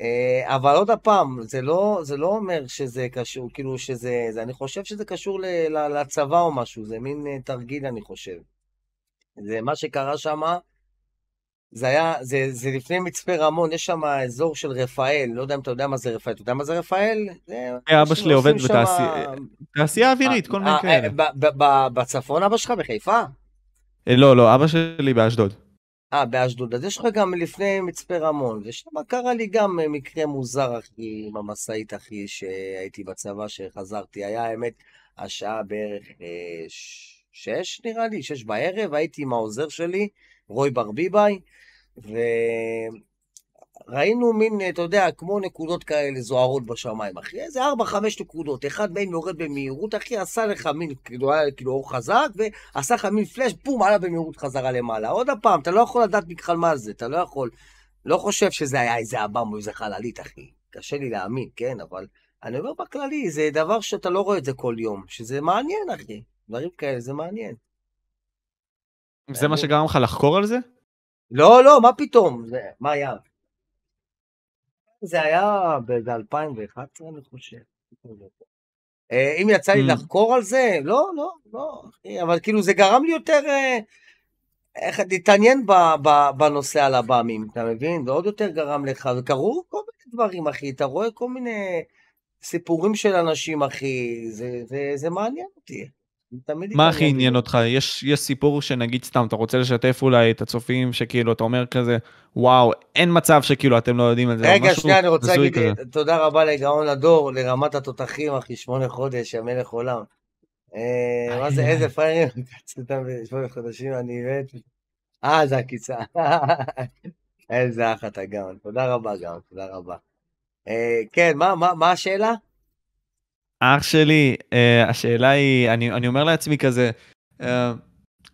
אה, אבל עוד הפעם, זה לא, זה לא אומר שזה קשור, כאילו שזה, זה, אני חושב שזה קשור ל, ל, לצבא או משהו, זה מין אה, תרגיל, אני חושב. זה מה שקרה שם, זה היה, זה, זה לפני מצפה רמון, יש שם אזור של רפאל, לא יודע אם אתה יודע מה זה רפאל, אתה יודע מה זה רפאל? אה, אבא שלי עובד בתעשייה אווירית, כל מיני אה, כאלה. בצפון אבא שלך, בחיפה? לא, לא, אבא שלי באשדוד. אה, באשדוד. אז יש לך גם לפני מצפה רמון, ושם קרה לי גם אה, מקרה מוזר, אחי, עם המשאית, אחי, שהייתי בצבא, שחזרתי. היה, האמת, השעה בערך אה, שש, נראה לי, שש בערב, הייתי עם העוזר שלי, רוי ברביבאי, וראינו מין, אתה יודע, כמו נקודות כאלה זוהרות בשמיים, אחי, איזה ארבע, חמש נקודות, אחד מהם יורד במהירות, אחי, עשה לך מין, כאילו, היה כאילו אור חזק, ועשה לך מין פלאש, בום, עלה במהירות חזרה למעלה. עוד פעם, אתה לא יכול לדעת בכלל מה זה, אתה לא יכול, לא חושב שזה היה איזה אב"ם או איזה חללית, אחי. קשה לי להאמין, כן, אבל אני אומר בכללי, זה דבר שאתה לא רואה את זה כל יום, שזה מעניין, אחי. דברים כאלה, זה מעניין. זה מה שגרם לך לחקור על זה? לא, לא, מה פתאום? זה, מה היה? זה היה ב-2011, אני חושב. אה, אם יצא לי mm. לחקור על זה, לא, לא, לא, אבל כאילו זה גרם לי יותר, אה, איך, להתעניין בנושא על הבאמים, אתה מבין? זה עוד יותר גרם לך, וקרו כל מיני דברים, אחי, אתה רואה כל מיני סיפורים של אנשים, אחי, זה, זה, זה מעניין אותי. מה הכי עניין אותך? יש, יש סיפור שנגיד סתם, אתה רוצה לשתף אולי את הצופים, שכאילו, אתה אומר כזה, וואו, אין מצב שכאילו אתם לא יודעים על זה. רגע, שנייה, אני רוצה להגיד כזה. תודה רבה לגאון הדור, לרמת התותחים, אחי, שמונה חודש, המלך עולם. אה, מה זה, איזה פריירים, שמונה חודשים, אני מת. אה, זה עקיצה. איזה אח אתה גאון. תודה רבה, גאון, תודה רבה. אה, כן, מה השאלה? אח שלי, uh, השאלה היא, אני, אני אומר לעצמי כזה, uh,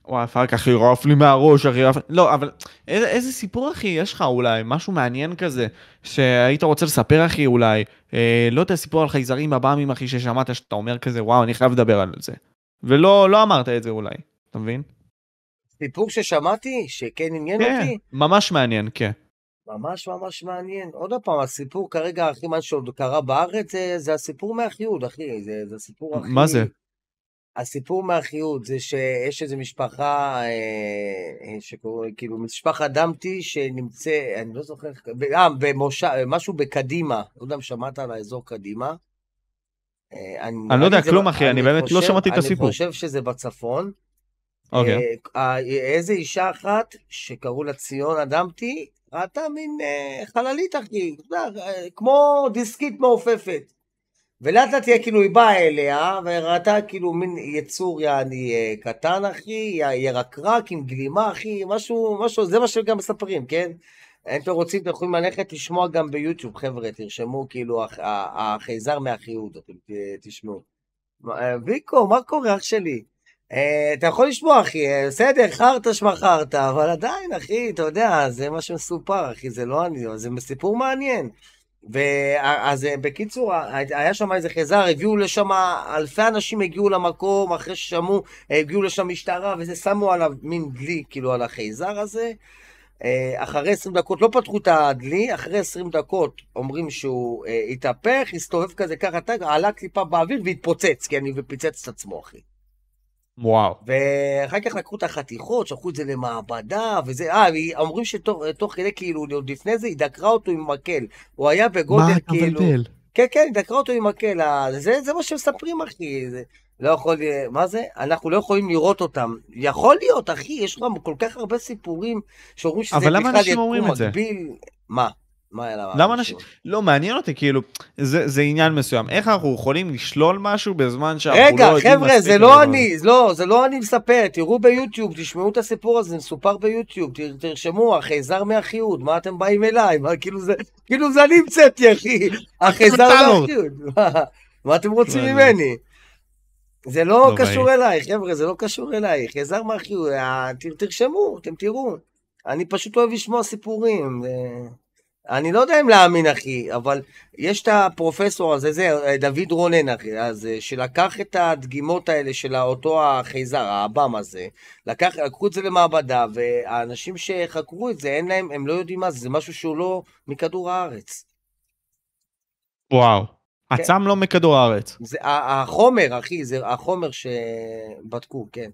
וואי, אחר כך ירעף לי מהראש, אחי, לא, אבל איזה, איזה סיפור, אחי, יש לך אולי, משהו מעניין כזה, שהיית רוצה לספר, אחי, אולי, אה, לא יודע, סיפור על חייזרים בבאמים, אחי, ששמעת שאתה אומר כזה, וואו, אני חייב לדבר על זה. ולא לא אמרת את זה אולי, אתה מבין? סיפור ששמעתי, שכן עניין כן, אותי? ממש מעניין, כן. ממש ממש מעניין. עוד פעם, הסיפור כרגע הכי מה שעוד קרה בארץ זה, זה הסיפור מאחיוד, אחי. זה, זה הסיפור הכי... מה זה? הסיפור מאחיוד זה שיש איזו משפחה, אה, אה שקוראים, כאילו, משפחת דמתי שנמצא, אני לא זוכר, אה, במושב, משהו בקדימה, לא יודע אם שמעת על האזור קדימה. אה, אני, אני לא יודע כלום, אחי, אני באמת לא שמעתי את הסיפור. אני חושב שזה בצפון. אוקיי. אה, איזה אישה אחת שקראו לה ציון אדמתי, ראתה מין אה, חללית, אחי, אה, כמו דיסקית מעופפת. ולאט לאט כאילו היא באה אליה, וראתה כאילו מין יצור יעני אה, קטן, אחי, ירקרק עם גלימה, אחי, משהו, משהו, זה מה שגם מספרים, כן? אם אתם רוצים, אתם יכולים ללכת לשמוע גם ביוטיוב, חבר'ה, תרשמו כאילו החייזר מהחיוד, אתם תשמעו. ויקו, מה קורה, אח שלי? אה, אתה יכול לשמוע, אחי, אה, בסדר, חרטא שמע חרטא, אבל עדיין, אחי, אתה יודע, זה מה שמסופר, אחי, זה לא אני, זה סיפור מעניין. ואז אה, בקיצור, היה שם איזה חייזר, הביאו לשם, אלפי אנשים הגיעו למקום, אחרי ששמעו, הגיעו לשם משטרה, וזה שמו עליו מין דלי, כאילו, על החייזר הזה. אחרי 20 דקות, לא פתחו את הדלי, אחרי 20 דקות אומרים שהוא התהפך, הסתובב כזה ככה, עלה קליפה באוויר והתפוצץ, כן, ופיצץ את עצמו, אחי. וואו. ואחר כך לקחו את החתיכות, שלחו את זה למעבדה, וזה, אה, אומרים שתוך כדי, כאילו, עוד לפני זה, היא דקרה אותו עם מקל. הוא היה בגודל, מה, כאילו... מה, אתה מבלבל? כן, כן, היא דקרה אותו עם מקל. זה, זה מה שמספרים, אחי. זה לא יכול, מה זה? אנחנו לא יכולים לראות אותם. יכול להיות, אחי, יש לך כל כך הרבה סיפורים שאומרים שזה בכלל יקום מקביל. מה? מה היה למה אנשים... לא, מעניין אותי, כאילו, זה, זה עניין מסוים. איך אנחנו יכולים לשלול משהו בזמן שאנחנו רגע, לא יודעים... רגע, חבר'ה, זה לא אני, לא, זה לא אני מספר, תראו ביוטיוב, תשמעו את הסיפור הזה, מסופר ביוטיוב, תרשמו, החייזר מהחיוד, מה אתם באים אליי? מה, כאילו זה, כאילו זה אני המצאתי, אחי, החייזר מהחיוד. מה אתם רוצים לא, ממני? זה לא, לא קשור אלייך, חבר'ה, זה לא קשור אלייך. חייזר מהחיוד, תרשמו, אתם תראו. אני פשוט אוהב לשמוע סיפורים. אני לא יודע אם להאמין, אחי, אבל יש את הפרופסור הזה, זה דוד רונן, אחי, אז אה, שלקח את הדגימות האלה של אותו החייזר, האב"ם הזה, לקח, לקחו את זה למעבדה, והאנשים שחקרו את זה, אין להם, הם לא יודעים מה זה, זה משהו שהוא לא מכדור הארץ. וואו. כן. עצם לא מכדור הארץ. זה החומר, אחי, זה החומר שבדקו, כן.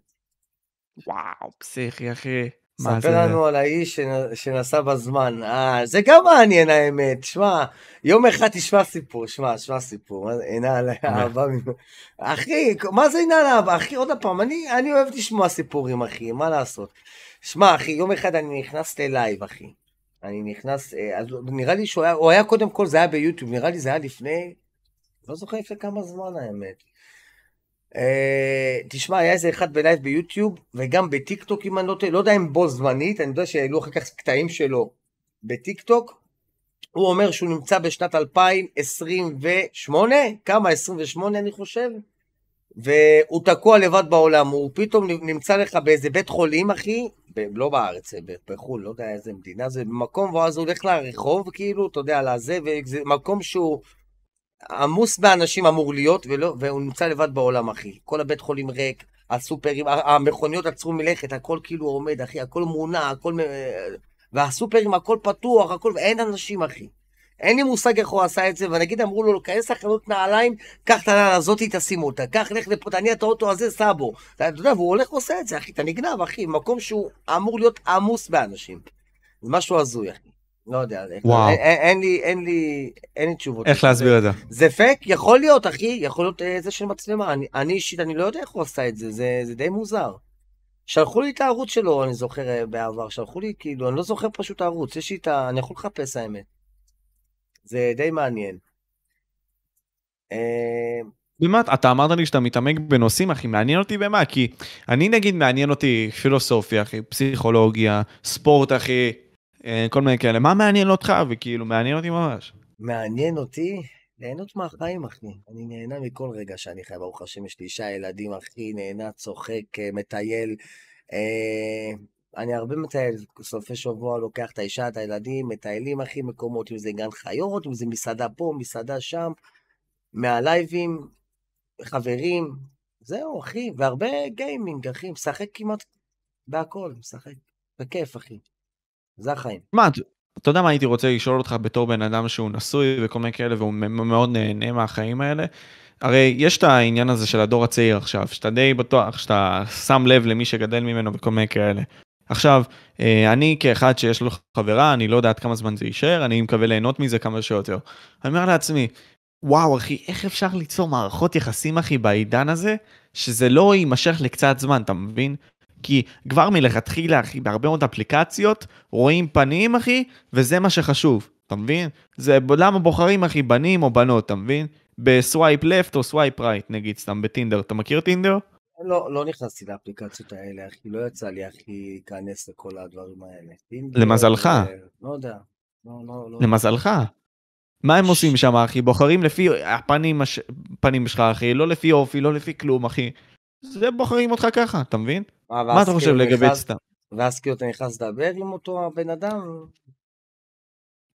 וואו, פסיכי, אחי. ספר זה? לנו על האיש שנ- שנסע בזמן. אה, זה גם מעניין האמת. שמע, יום אחד תשמע סיפור, שמע, שמע סיפור. על אהבה. אחי, מה זה עינה על אהבה? אחי, עוד פעם, אני, אני אוהב לשמוע סיפורים, אחי, מה לעשות? שמע, אחי, יום אחד אני נכנס ללייב, אחי. אני נכנס, אה, אז נראה לי שהוא היה, הוא היה קודם כל, זה היה ביוטיוב, נראה לי זה היה לפני, לא זוכר לפני כמה זמן האמת. אה, תשמע, היה איזה אחד בלייב ביוטיוב, וגם בטיקטוק, אם אני לא טועה, לא יודע אם בו זמנית, אני יודע שהעלו אחר כך קטעים שלו בטיקטוק. הוא אומר שהוא נמצא בשנת 2028, כמה? 28 אני חושב? והוא תקוע לבד בעולם, הוא פתאום נמצא לך באיזה בית חולים, אחי, ב- לא בארץ, בחו"ל, לא יודע איזה מדינה זה, במקום, ואז הוא הולך לרחוב, כאילו, אתה יודע, לזה, וזה מקום שהוא עמוס באנשים אמור להיות, ולא, והוא נמצא לבד בעולם, אחי. כל הבית חולים ריק, הסופרים, המכוניות עצרו מלכת, הכל כאילו עומד, אחי, הכל מונע, הכל... והסופרים, הכל פתוח, הכל... ואין אנשים, אחי. אין לי מושג איך הוא עשה את זה, ונגיד אמרו לו, כנס לחנות נעליים, קח את הנעל הזאתי, תשים אותה, קח, לך לפה, תניע את האוטו הזה, סע בו. אתה יודע, והוא הולך ועושה את זה, אחי, אתה נגנב, אחי, מקום שהוא אמור להיות עמוס באנשים. זה משהו הזוי, אחי. לא יודע, וואו. אין, אין, לי, אין לי, אין לי תשובות. איך להסביר את זה? זה פייק? יכול להיות, אחי, יכול להיות אה, זה של מצלמה. אני, אני אישית, אני לא יודע איך הוא עשה את זה, זה, זה די מוזר. שלחו לי את הערוץ שלו, אני זוכר אה, בעבר, שלחו לי, כאילו, אני לא זוכר פשוט הערוץ, יש לי את ה... אני יכול לחפש האמת. זה די מעניין. אה, באמת, אתה אמרת לי שאתה מתעמק בנושאים, אחי, מעניין אותי במה? כי אני נגיד מעניין אותי פילוסופיה, אחי, פסיכולוגיה, ספורט, אחי, אה, כל מיני כאלה. מה מעניין אותך? וכאילו, מעניין אותי ממש. מעניין אותי ליהנות מהחיים, אחי. אני נהנה מכל רגע שאני חי, ברוך השם, יש לי אישה, ילדים, אחי, נהנה, צוחק, אה, מטייל. אה, אני הרבה מטייל, סופי שבוע לוקח את האישה, את הילדים, מטיילים, אחי, מקומות, אם זה גן חיות, אם זה מסעדה פה, מסעדה שם, מהלייבים, חברים, זהו, אחי, והרבה גיימינג, אחי, משחק כמעט בהכל, משחק, בכיף, אחי. זה החיים. מה, אתה- יודע מה הייתי רוצה לשאול אותך בתור בן אדם שהוא נשוי וכל מיני כאלה, והוא מאוד נהנה מהחיים האלה? הרי יש את העניין הזה של הדור הצעיר עכשיו, שאתה די בטוח, שאתה שם לב למי שגדל ממנו וכל מיני כאלה. עכשיו, אה, אני כאחד שיש לו חברה, אני לא יודע עד כמה זמן זה יישאר, אני מקווה ליהנות מזה כמה שיותר. אני אומר לעצמי, וואו אחי, איך אפשר ליצור מערכות יחסים אחי בעידן הזה, שזה לא יימשך לקצת זמן, אתה מבין? כי כבר מלכתחילה אחי, בהרבה מאוד אפליקציות, רואים פנים אחי, וזה מה שחשוב, אתה מבין? זה למה בוחרים אחי, בנים או בנות, אתה מבין? ב swipe left או swipe right נגיד, סתם בטינדר, אתה מכיר טינדר? לא, לא נכנסתי לאפליקציות האלה, אחי, לא יצא לי, אחי, להיכנס לכל הדברים האלה. טינדר, למזלך. לא יודע. לא, לא, לא. למזלך. מה הם עושים שם אחי? בוחרים לפי הפנים הש... שלך אחי, לא לפי אופי, לא לפי כלום אחי. זה בוחרים אותך ככה, אתה מבין? מה אתה חושב כאילו לגבי סתם? ואז כאילו אתה נכנס לדבר עם אותו הבן אדם?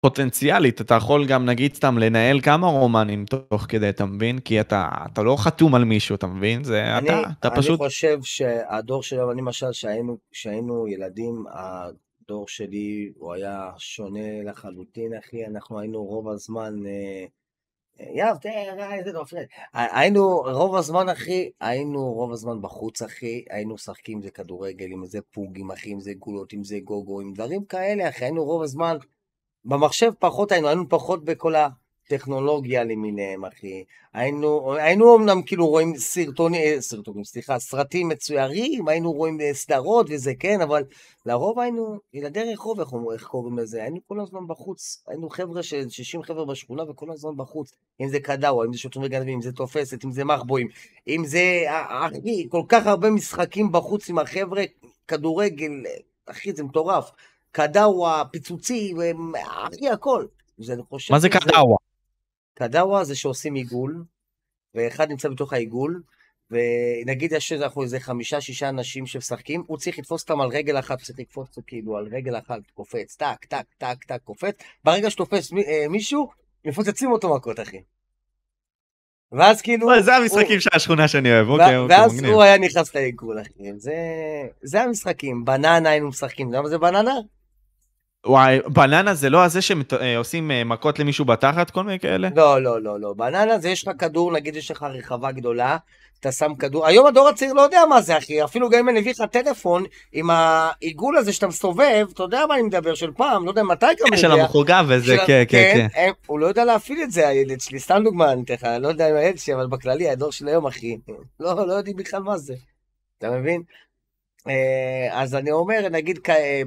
פוטנציאלית, אתה יכול גם נגיד סתם לנהל כמה רומנים תוך כדי, אתה מבין? כי אתה, אתה לא חתום על מישהו, אתה מבין? זה אני, אתה, אתה אני פשוט... חושב שהדור שלנו, אני למשל, שהיינו, כשהיינו ילדים, הדור שלי הוא היה שונה לחלוטין, אחי, אנחנו היינו רוב הזמן... אה, יאב, תראה, איזה נופל. היינו, רוב הזמן, אחי, היינו רוב הזמן בחוץ, אחי, היינו משחקים, אם זה כדורגל, אם זה פוגים, אחי, אם זה גולות, אם זה גוגו, עם דברים כאלה, אחי, היינו רוב הזמן, במחשב פחות היינו, היינו פחות בכל הטכנולוגיה למיניהם, אחי. היינו, היינו אמנם כאילו רואים סרטונים, אה, סרטונים, סליחה, סרטים מצוירים, היינו רואים אה, סדרות וזה, כן, אבל לרוב היינו ילדי רחוב, איך, איך קוראים לזה, היינו כל הזמן בחוץ, היינו חבר'ה של 60 חבר'ה בשכונה וכל הזמן בחוץ, אם זה קדאווה, אם זה שוטרים וגנבים, אם זה תופסת, אם זה מחבואים, אם זה, אה, אחי, כל כך הרבה משחקים בחוץ עם החבר'ה, כדורגל, אחי, זה מטורף. קדאווה, פיצוצי, אחי, הכל. זה, מה זה קדאווה? קדאווה זה שעושים עיגול, ואחד נמצא בתוך העיגול, ונגיד יש אנחנו איזה חמישה, שישה אנשים שמשחקים, הוא צריך לתפוס אותם על רגל אחת, צריך לקפוץ כאילו על רגל אחת, קופץ, טק, טק, טק, טק, קופץ, ברגע שתופס מי- אה, מישהו, מפוצצים אותו מכות, אחי. ואז כאילו... זה המשחקים של השכונה שאני אוהב, אוקיי, אוקיי, ואז. הוא היה נכנס לעיגול, אחי. זה, זה המשחקים. בננה היינו משחקים, אתה יודע מה זה בננה? וואי, בננה זה לא הזה שעושים אה, מכות למישהו בתחת, כל מיני כאלה? לא, לא, לא, לא. בננה זה יש לך כדור, נגיד יש לך רחבה גדולה, אתה שם כדור, היום הדור הצעיר לא יודע מה זה, אחי. אפילו גם אם אני אביא לך טלפון עם העיגול הזה שאתה מסתובב, אתה יודע מה אני מדבר, של פעם, לא יודע מתי גם אני יודע. של המחוגה וזה, כן, כן, כן. הוא לא יודע להפעיל את זה, הילד שלי. סתם דוגמה, אני אתן לך, לא יודע אם הילד שלי, אבל בכללי, הדור של היום, אחי. לא, לא יודעים בכלל מה זה. אתה מבין? אה, אז אני אומר, נגיד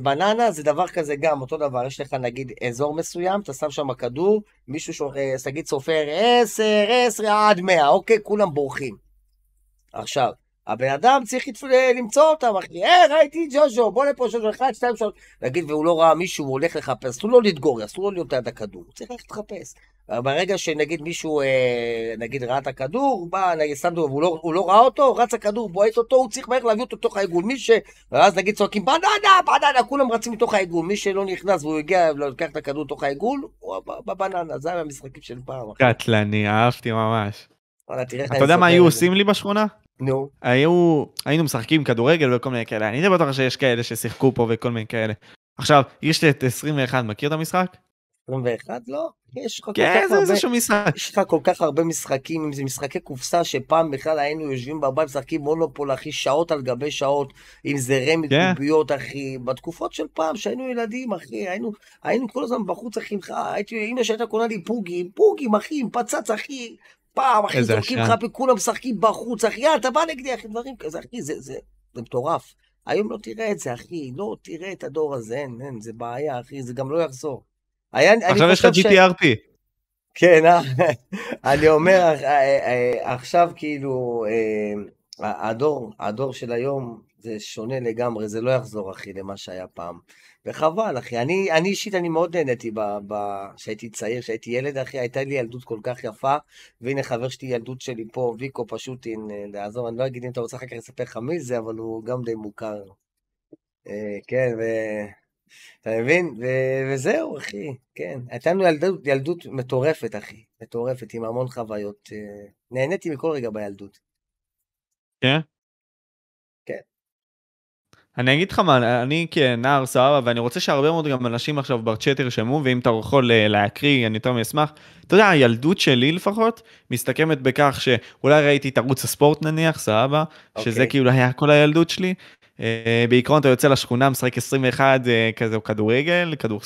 בננה זה דבר כזה גם, אותו דבר, יש לך נגיד אזור מסוים, אתה שם שם כדור, מישהו, אה, נגיד סופר 10, 10 עד 100, אוקיי? כולם בורחים. עכשיו, הבן אדם צריך למצוא אותם, אחי, אה, ראיתי ג'וז'ו, בוא לפה ג'וז'ו, אחד, שתיים, שלוש, נגיד, והוא לא ראה מישהו, הוא הולך לחפש, אסור לו להתגור, אסור לו להיות ליד הכדור, הוא צריך ללכת לחפש. ברגע שנגיד מישהו, אה, נגיד, ראה את הכדור, בא, נגיד, סתם והוא לא, הוא לא ראה אותו, רץ הכדור, בועט אותו, הוא צריך מהר להביא אותו לתוך העיגול. מי ש... ואז נגיד צועקים, בננה, בננה, כולם רצים לתוך העיגול. מי שלא נכנס והוא הגיע ולוקח את הכדור לתוך העיגול, הוא בבננה, זה היה המשחקים של פעם. קטלני, אהבתי ממש. אתה יודע מה היו עושים לי בשכונה? נו. היו, היינו משחקים כדורגל וכל מיני כאלה, אני די בטוח שיש כאלה ששיחקו פה וכל מיני כאלה. עכשיו, יש לי את 21, מכיר את המשחק? 21? לא. יש לך כל כן, כך הרבה... משחק. יש לך כל כך הרבה משחקים, אם זה משחקי קופסה, שפעם בכלל היינו יושבים בבית משחקים מונופול, אחי, שעות על גבי שעות, אם זה רמי כן. קוביות, אחי. בתקופות של פעם, שהיינו ילדים, אחי, היינו, היינו כל הזמן בחוץ, אחי, הייתי, אמא שהייתה קונה לי פוגים, פוגים, אחי, עם פצץ, אחי. פעם, אחי, זורקים לך, כולם משחקים בחוץ, אחי, יאללה, אתה בא נגדי, אחי, דברים כזה, אחי, זה, זה, זה מטורף. היום לא תראה את זה, אחי, לא תראה את הדור הזה, אין, אין, זה בעיה, אחי, זה גם לא יחזור. היה, עכשיו יש לך GTRP. כן, אה, אני אומר, אה, אה, עכשיו כאילו, הדור, הדור של היום זה שונה לגמרי, זה לא יחזור, אחי, למה שהיה פעם. וחבל, אחי. אני, אני אישית, אני מאוד נהניתי כשהייתי צעיר, כשהייתי ילד, אחי, הייתה לי ילדות כל כך יפה, והנה חבר שלי, ילדות שלי פה, ויקו פשוט, אין, אה, לעזור, אני לא אגיד אם אתה רוצה אחר כך לספר לך מי זה, אבל הוא גם די מוכר. אה, כן, ו... אתה מבין? ו... וזהו, אחי, כן. הייתה לנו ילדות, ילדות מטורפת, אחי. מטורפת, עם המון חוויות. אה, נהניתי מכל רגע בילדות. כן? אני אגיד לך מה, אני כנער סבבה, ואני רוצה שהרבה מאוד גם אנשים עכשיו בצ'אט ירשמו, ואם אתה יכול אה, להקריא, אני יותר מאשמח. אתה יודע, הילדות שלי לפחות, מסתכמת בכך שאולי ראיתי את ערוץ הספורט נניח, סבבה, okay. שזה אוקיי. כאילו היה כל הילדות שלי. אה, בעיקרון אתה יוצא לשכונה, משחק 21 אה, כזה, כדורגל, כדור...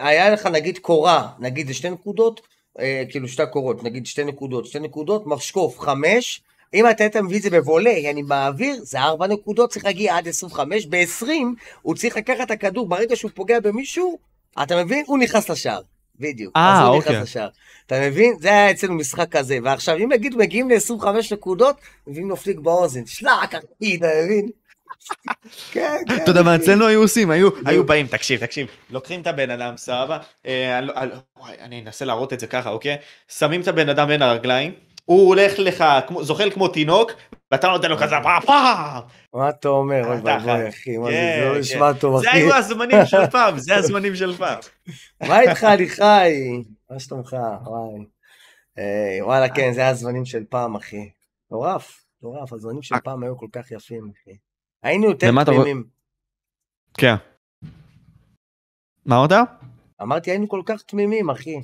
היה לך נגיד קורה, נגיד זה שתי נקודות, כאילו שתי קורות, נגיד שתי נקודות, שתי נקודות, משקוף, חמש. אם אתה היית מביא את זה בוולה, יעני באוויר, זה ארבע נקודות, צריך להגיע עד 25, ב-20 הוא צריך לקחת את הכדור, ברגע שהוא פוגע במישהו, אתה מבין? הוא נכנס לשער. בדיוק. אה, אז הוא אוקיי. נכנס לשער. אתה מבין? זה היה אצלנו משחק כזה. ועכשיו, אם נגיד מגיעים ל-25 נקודות, מביאים לו פליק באוזן. שלק, אחי, אתה מבין? כן, כן. אתה יודע מה אצלנו היו עושים? היו באים, תקשיב, תקשיב, לוקחים את הבן אדם, סבבה? אה, אני אנסה להראות את זה ככה, אוקיי? שמים את הבן אדם בין הרגליים. הוא הולך לך, זוחל כמו תינוק, ואתה נותן לו כזה פעם פעם. מה אתה אומר? אוי ואבוי אחי, מה זה, זה לא כן, נשמע כן. טוב אחי. זה היו הזמנים של פעם, זה הזמנים של פעם. מה איתך אני חי? מה שלומך? וואי. אה, וואלה כן, זה הזמנים של פעם אחי. מטורף, מטורף, הזמנים של פעם היו כל כך יפים אחי. היינו יותר תמימים. כן. מה עוד? אמרתי היינו כל כך תמימים אחי.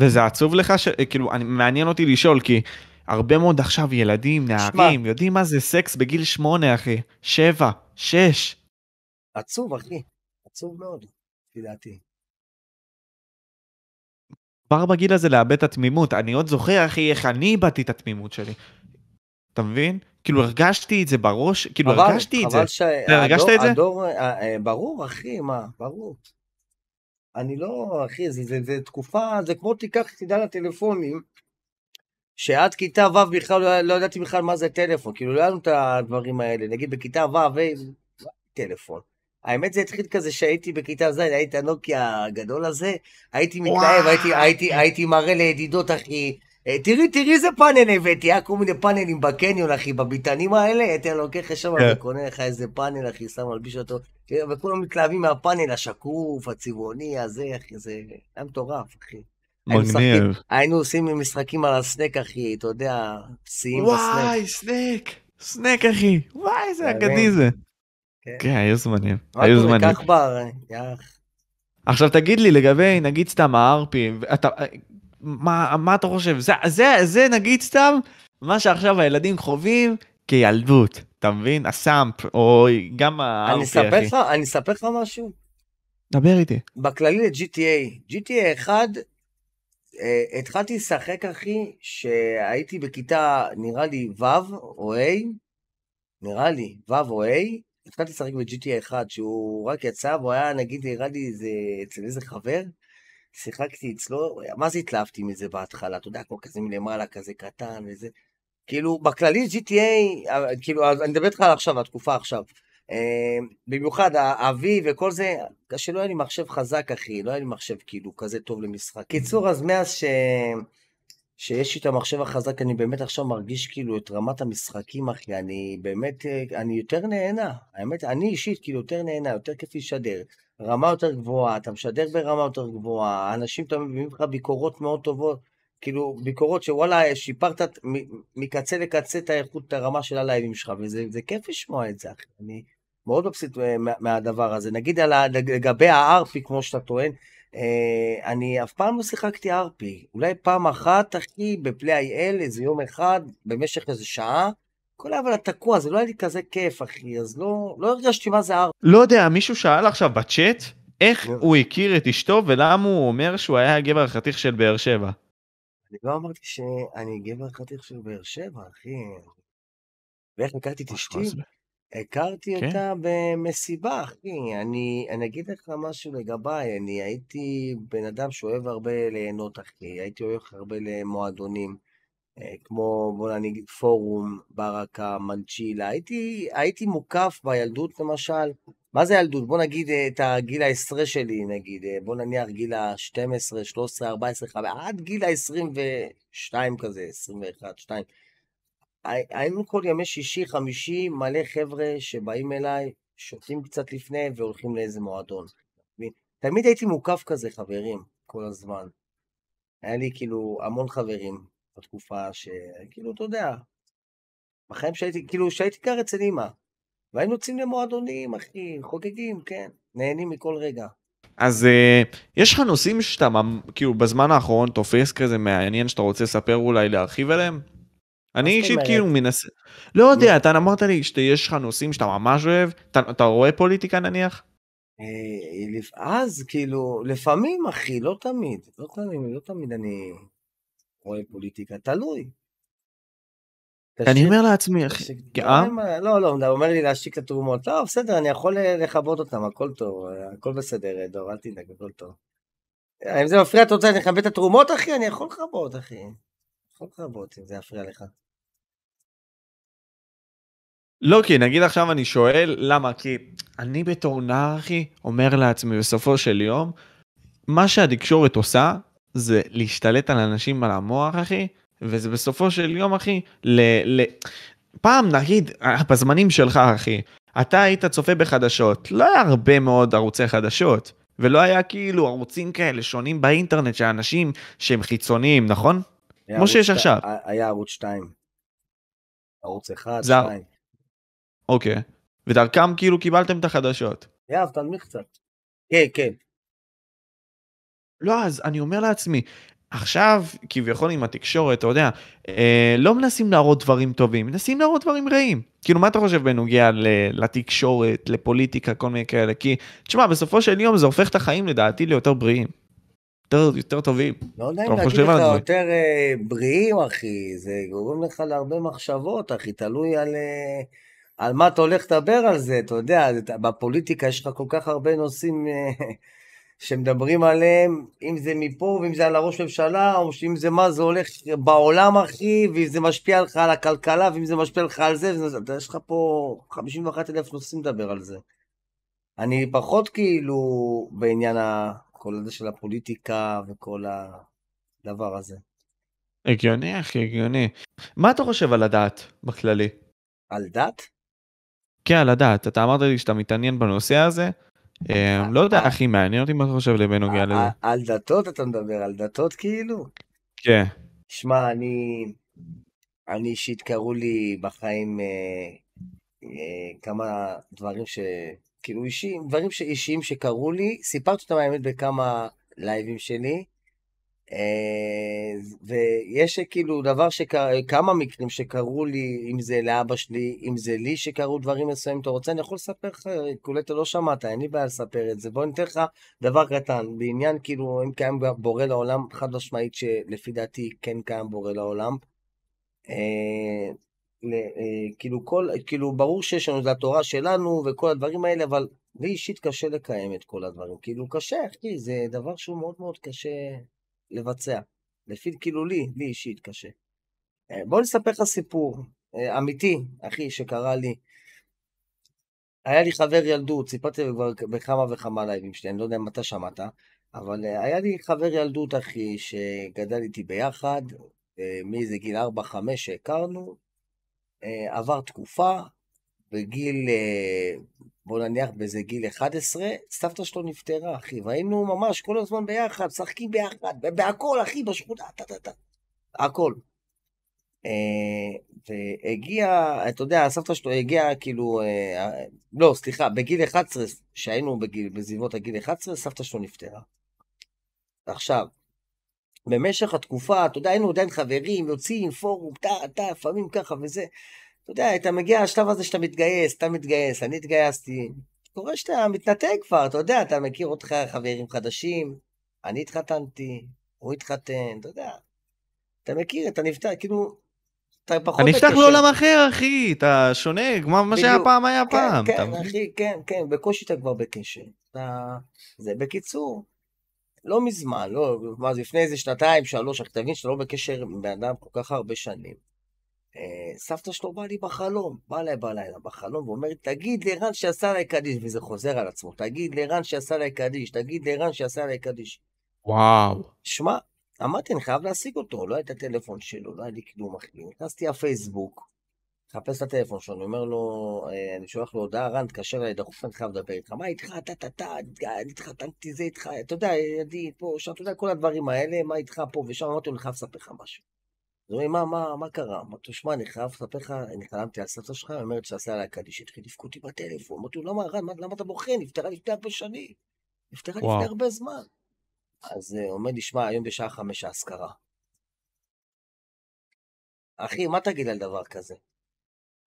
וזה עצוב לך ש... כאילו, אני, מעניין אותי לשאול, כי הרבה מאוד עכשיו ילדים, נערים, שמה. יודעים מה זה סקס בגיל שמונה, אחי. שבע, שש. עצוב, אחי. עצוב מאוד, לפי דעתי. כבר בגיל הזה לאבד את התמימות. אני עוד זוכר, אחי, איך אני איבדתי את התמימות שלי. אתה מבין? כאילו הרגשתי את זה בראש, כאילו אבל, הרגשתי את זה. ש... הרגשת את זה? הדור, אה, ברור, אחי, מה, ברור. אני לא, אחי, זה, זה, זה תקופה, זה כמו תיקח את עידן הטלפונים, שעד כיתה ו' בכלל לא, לא ידעתי בכלל מה זה טלפון, כאילו לא היה לנו את הדברים האלה, נגיד בכיתה ו', טלפון. האמת זה התחיל כזה שהייתי בכיתה ז', הייתי הנוקיה הגדול הזה, הייתי מתלהב, הייתי, הייתי, הייתי מראה לידידות, אחי, תראי, תראי איזה פאנל הבאתי, היה כל מיני פאנלים בקניון, אחי, בביתנים האלה, הייתי לוקח שם כן. וקונה לך איזה פאנל, אחי, שם מלביש אותו, וכולם מתלהבים מהפאנל השקוף, הצבעוני, הזה, אחי, זה היה מטורף, אחי. מגניב. היינו עושים משחקים על הסנק, אחי, אתה יודע, שיאים בסנק. וואי, סנק, סנק, אחי, וואי, איזה אגדי זה. כן, היו זמנים. היו זמנים. יאח. עכשיו תגיד לי לגבי נגיד סתם הארפים, אתה, מה, מה אתה חושב? זה, זה, זה נגיד סתם מה שעכשיו הילדים חווים כילדות, אתה מבין? הסאמפ, או גם אני אספר אחי. לך, אני אספר לך משהו. דבר איתי. בכללי ל-GTA, GTA 1, אה, התחלתי לשחק, אחי, שהייתי בכיתה, נראה לי, ו' או ה', נראה לי, ו' או ה', התחלתי לשחק ב-GTA 1, שהוא רק יצא, והוא היה, נגיד, נראה לי, איזה, אצל איזה חבר, שיחקתי אצלו, מה זה התלהבתי מזה בהתחלה, אתה יודע, כמו כזה מלמעלה, כזה קטן וזה. כאילו, בכללי GTA, אה, כאילו, אני מדבר איתך על עכשיו, התקופה עכשיו. אה, במיוחד האבי וכל זה, שלא היה לי מחשב חזק, אחי, לא היה לי מחשב כאילו כזה טוב למשחק. קיצור, אז מאז ש... שיש לי את המחשב החזק, אני באמת עכשיו מרגיש כאילו את רמת המשחקים, אחי, אני באמת, אה, אני יותר נהנה. האמת, אני אישית כאילו יותר נהנה, יותר כיף לשדר. רמה יותר גבוהה, אתה משדר ברמה יותר גבוהה, אנשים תמיד מביאים לך ביקורות מאוד טובות, כאילו ביקורות שוואלה, שיפרת מקצה לקצה את האיכות, את הרמה של הלייבים שלך, וזה זה כיף לשמוע את זה, אחי. אני מאוד מבסוט אה, מה- מהדבר הזה. נגיד על לגבי הארפי, כמו שאתה טוען, אני אף פעם לא שיחקתי ארפי. אולי פעם אחת, אחי, בפליי-אל, איזה יום אחד, במשך איזה שעה, כל אבל תקוע, זה לא היה לי כזה כיף, אחי, אז לא, לא הרגשתי מה זה ארפי. לא יודע, מישהו שאל עכשיו בצ'אט, איך נו. הוא הכיר את אשתו ולמה הוא אומר שהוא היה הגבר החתיך של באר שבע. אני לא אמרתי שאני גבר חתיך של באר שבע, אחי. ואיך הכרתי את אשתי? הכרתי כן. אותה במסיבה, אחי. אני, אני אגיד לך משהו לגביי, אני הייתי בן אדם שאוהב הרבה ליהנות, אחי. הייתי הולך הרבה למועדונים, אה, כמו, בוא נגיד, פורום, ברקה, מנצ'ילה. הייתי, הייתי מוקף בילדות, למשל. מה זה ילדות? בוא נגיד אה, את הגיל העשרה שלי, נגיד. אה, בוא נניח גיל ה-12, 13, 14, 15, עד גיל ה-22 כזה, 21, 2. הי- היינו כל ימי שישי, חמישי, מלא חבר'ה שבאים אליי, שותים קצת לפני והולכים לאיזה מועדון. תמיד הייתי מוקף כזה, חברים, כל הזמן. היה לי כאילו המון חברים בתקופה שכאילו, אתה יודע, בחיים שהייתי, כאילו, שהייתי גר אצל אמא. והיינו יוצאים למועדונים, אחי, חוגגים, כן, נהנים מכל רגע. אז אה, יש לך נושאים שאתה כאילו בזמן האחרון תופס כזה מעניין שאתה רוצה לספר אולי להרחיב עליהם? אני אישית? כאילו מנסה, לא יודע, אתה אמרת לי שיש לך נושאים שאתה ממש אוהב, אתה, אתה רואה פוליטיקה נניח? אה, אז, כאילו, לפעמים, אחי, לא תמיד, לא תמיד, לא תמיד אני רואה פוליטיקה, תלוי. אני אומר לעצמי, אחי, תשאיר- אה? לא, לא, הוא אומר לי להשתיק את התרומות. לא, בסדר, אני יכול לכבות אותם, הכל טוב, הכל בסדר, דור, אל תדאג, הכל טוב. אם זה מפריע, אתה רוצה אכבד את התרומות, אחי? אני יכול לכבות, אחי. יכול לכבות, אם זה יפריע לך. לא, כי נגיד עכשיו אני שואל, למה? כי אני בתור נער, אחי, אומר לעצמי בסופו של יום, מה שהתקשורת עושה, זה להשתלט על אנשים על המוח, אחי, וזה בסופו של יום, אחי, ל... ל... פעם, נגיד, אה, בזמנים שלך, אחי, אתה היית צופה בחדשות, לא היה הרבה מאוד ערוצי חדשות, ולא היה כאילו ערוצים כאלה שונים באינטרנט של אנשים שהם חיצוניים, נכון? כמו שיש עכשיו. היה ערוץ 2. ערוץ 1, זה- 2. אוקיי. ודרכם כאילו קיבלתם את החדשות. יאב, תנמיך קצת. כן, כן. לא, אז אני אומר לעצמי, עכשיו כביכול עם התקשורת, אתה יודע, אה, לא מנסים להראות דברים טובים, מנסים להראות דברים רעים. כאילו, מה אתה חושב בנוגע ל- לתקשורת, לפוליטיקה, כל מיני כאלה? כי, תשמע, בסופו של יום זה הופך את החיים לדעתי ליותר בריאים. יותר, יותר טובים. לא יודע אם להגיד לך זה? יותר אה, בריאים, אחי, זה גורם לך להרבה מחשבות, אחי, תלוי על, אה, על מה אתה הולך לדבר על זה, אתה יודע, בפוליטיקה יש לך כל כך הרבה נושאים אה, שמדברים עליהם, אם זה מפה, ואם זה על הראש ממשלה, או אם זה מה זה הולך בעולם, אחי, ואם זה משפיע לך על הכלכלה, ואם זה משפיע לך על זה, וזה, יש לך פה 51 אלף נושאים לדבר על זה. אני פחות כאילו בעניין ה... כל הזה של הפוליטיקה וכל הדבר הזה. הגיוני, אחי, הגיוני. מה אתה חושב על הדת בכללי? על דת? כן, על הדת. אתה אמרת לי שאתה מתעניין בנושא הזה. אה, לא יודע, אחי, מעניין אותי מה אתה חושב בנוגע לזה. על- על דתות אתה מדבר, על דתות כאילו? כן. שמע, אני... אני אישית קראו לי בחיים... אה, אה, כמה דברים ש... כאילו אישיים, דברים אישיים שקרו לי, סיפרתי אותם האמת בכמה לייבים שלי, אה, ויש כאילו דבר שקרה, כמה מקרים שקרו לי, אם זה לאבא שלי, אם זה לי שקרו דברים מסוימים, אתה רוצה, אני יכול לספר לך, כולי אתה לא שמעת, אין לי בעיה לספר את זה. בוא ניתן לך דבר קטן, בעניין כאילו, אם קיים בורא לעולם, חד משמעית שלפי דעתי כן קיים בורא לעולם. אה, כאילו, כל, כאילו, ברור שיש לנו את התורה שלנו וכל הדברים האלה, אבל לי אישית קשה לקיים את כל הדברים. כאילו, קשה, אחי, זה דבר שהוא מאוד מאוד קשה לבצע. לפי, כאילו, לי, לי אישית קשה. אה, בוא נספר לך סיפור אה, אמיתי, אחי, שקרה לי. היה לי חבר ילדות, סיפרתי כבר בכמה וכמה לייבים שלי, אני לא יודע אם אתה שמעת, אבל היה לי חבר ילדות, אחי, שגדל איתי ביחד, מאיזה גיל 4-5 שהכרנו, עבר תקופה, בגיל, אה, בוא נניח באיזה גיל 11, סבתא שלו נפטרה, אחי, והיינו ממש כל הזמן ביחד, משחקים ביחד, בהכל, אחי, בשכונה, טה-טה-טה, הכל. אה, והגיע, אתה יודע, הסבתא שלו הגיעה כאילו, לא, סליחה, בגיל 11, שהיינו בגיל, בסביבות הגיל 11, סבתא שלו נפטרה. עכשיו, במשך התקופה, אתה יודע, היינו עדיין חברים, יוצאים, פורום, טה, טה, לפעמים ככה וזה. אתה יודע, אתה מגיע לשלב הזה שאתה מתגייס, אתה מתגייס, אני התגייסתי. קורה שאתה מתנתק כבר, אתה יודע, אתה מכיר אותך, חברים חדשים, אני התחתנתי, הוא התחתן, אתה יודע. אתה מכיר, אתה נפטר, כאילו, אתה פחות... אתה נפתח לעולם אחר, אחי, אתה שונה, כמו מה שהיה פעם היה כן, פעם. כן, אחי, כן, כן, בקושי אתה כבר בקשר. זה בקיצור. לא מזמן, לא, מה זה, לפני איזה שנתיים, שלוש, אתה תבין שאתה לא בקשר עם בן אדם כל כך הרבה שנים. אה, סבתא שלו באה לי בחלום, באה אליי בלילה בחלום ואומרת, תגיד לערן שעשה עליי קדיש, וזה חוזר על עצמו, תגיד לערן שעשה עליי קדיש, תגיד לערן שעשה עליי קדיש. וואו. שמע, אמרתי, אני חייב להשיג אותו, לא היה את הטלפון שלו, לא היה לי כלום, אחי. נכנסתי לפייסבוק, מחפש את הטלפון שלו, אני אומר לו, אה, אני שולח לו הודעה, רן, תקשר אליי דחוף, אני חייב לדבר איתך. מה איתך? טה טה טה, אני התחתנתי זה איתך, אתה יודע, ידי פה, שם, אתה יודע, כל הדברים האלה, מה איתך פה ושם, אמרתי לו, אני חייב לספר לך משהו. אז הוא אומר, מה, מה, מה קרה? אמרתי לו, שמע, אני חייב לספר לך, אני חלמתי על סבתא שלך, היא אומרת שעשה עליי קדיש, התחיל לבכות אותי בטלפון. אמרתי לו, למה, רן, למה אתה בוכה? נפטרה לפני הרבה שנים. נפטרה לפני הרבה זמן. אז הוא אומר לי, שמע, היום בשעה חמש האזכרה. אחי, מה תגיד על דבר כזה?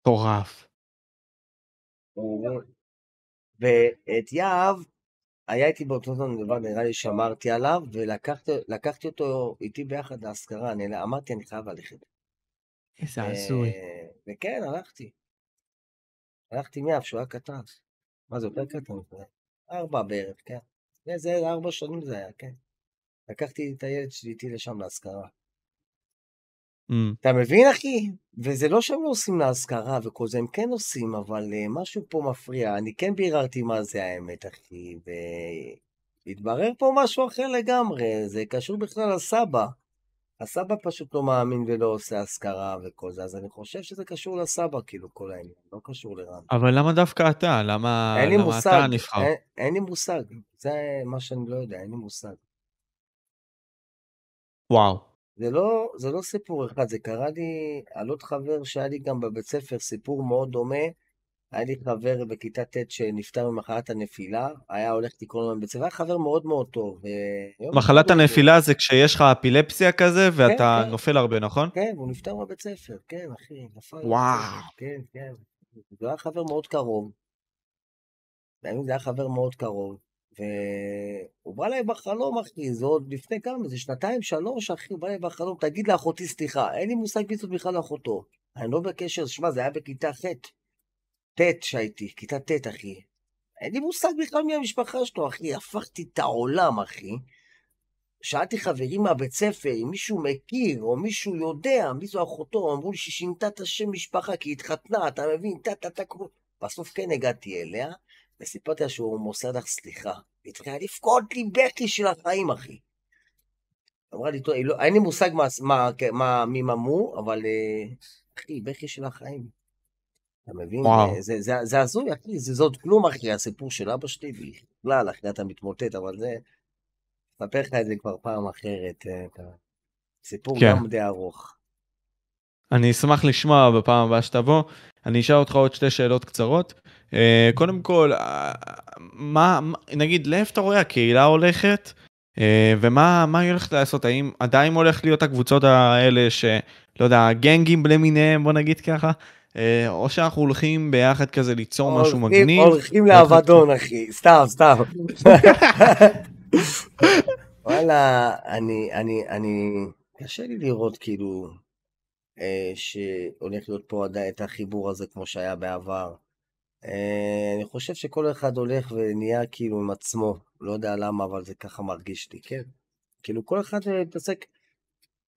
מטורף. ואת יהב, היה איתי באותו זמן דבר, נראה לי שמרתי עליו, ולקחתי אותו איתי ביחד להשכרה, אני אמרתי, אני חייב ללכת. איזה הזוי. וכן, הלכתי. הלכתי מיהב, שהוא היה קטן. מה זה, יותר קטן? ארבע בערך, כן. זה ארבע שנים זה היה, כן. לקחתי את הילד שלי איתי לשם להשכרה. Mm. אתה מבין, אחי? וזה לא שהם לא עושים להשכרה וכל זה, הם כן עושים, אבל uh, משהו פה מפריע. אני כן ביררתי מה זה האמת, אחי, והתברר פה משהו אחר לגמרי, זה קשור בכלל לסבא. הסבא פשוט לא מאמין ולא עושה השכרה וכל זה, אז אני חושב שזה קשור לסבא, כאילו, כל העניין, לא קשור לרן. אבל למה דווקא אתה? למה, למה מושג, אתה נבחר? אין, אין לי מושג, זה מה שאני לא יודע, אין לי מושג. וואו. זה לא, זה לא סיפור אחד, זה קרה לי על עוד חבר שהיה לי גם בבית ספר, סיפור מאוד דומה. היה לי חבר בכיתה ט' שנפטר ממחלת הנפילה, היה הולך לקרוא לו בבית ספר, היה חבר מאוד מאוד טוב. מחלת הנפילה זה כשיש לך אפילפסיה כזה ואתה כן, כן. נופל הרבה, נכון? כן, הוא נפטר בבית ספר, כן, אחי, נפל. וואו. כן, כן. זה היה חבר מאוד קרוב. זה היה חבר מאוד קרוב. והוא בא אליי בחלום, אחי, זה עוד לפני כמה, זה שנתיים, שלוש, אחי, הוא בא אליי בחלום, תגיד לאחותי סליחה, אין לי מושג מי זאת בכלל אחותו. אני לא בקשר, שמע, זה היה בכיתה ח', ט' שהייתי, כיתה ט', אחי. אין לי מושג בכלל מי המשפחה שלו, אחי, הפכתי את העולם, אחי. שאלתי חברים מהבית ספר, אם מישהו מכיר, או מישהו יודע מי זו אחותו, אמרו לי שהיא שינתה את השם משפחה, כי היא התחתנה, אתה מבין? טה-טה-טה, בסוף כן הגעתי אליה, וסיפרתי לה שהוא מוסר לך סליחה. היא התחילה לבכות לי בכי של החיים, אחי. אמרה לי, טוב, לא, אין לי מושג מה, מה, מה מי ממו, אבל אה, אחי, בכי של החיים. אתה מבין? זה, זה, זה הזוי, אחי, זה, זה עוד כלום, אחי, הסיפור של אבא שלי, בכלל, אחי, אתה מתמוטט, אבל זה... אספר לך את זה כבר פעם אחרת. אה, סיפור כן. גם די ארוך. אני אשמח לשמוע בפעם הבאה שתבוא. אני אשאל אותך עוד שתי שאלות קצרות. אה, קודם כל, אה, מה, נגיד, לאיפה אתה רואה הקהילה הולכת, אה, ומה מה היא הולכת לעשות? האם עדיין הולך להיות הקבוצות האלה ש... לא יודע, גנגים למיניהם, בוא נגיד ככה? או שאנחנו הולכים ביחד כזה ליצור משהו מגניב. הולכים לאבדון, אחי, סתם, סתם. וואלה, אני, אני, אני, קשה לי לראות כאילו שהולך להיות פה עדיין את החיבור הזה כמו שהיה בעבר. אה, אני חושב שכל אחד הולך ונהיה כאילו עם עצמו, לא יודע למה, אבל זה ככה מרגיש לי, כן. כאילו כל אחד אה, מתעסק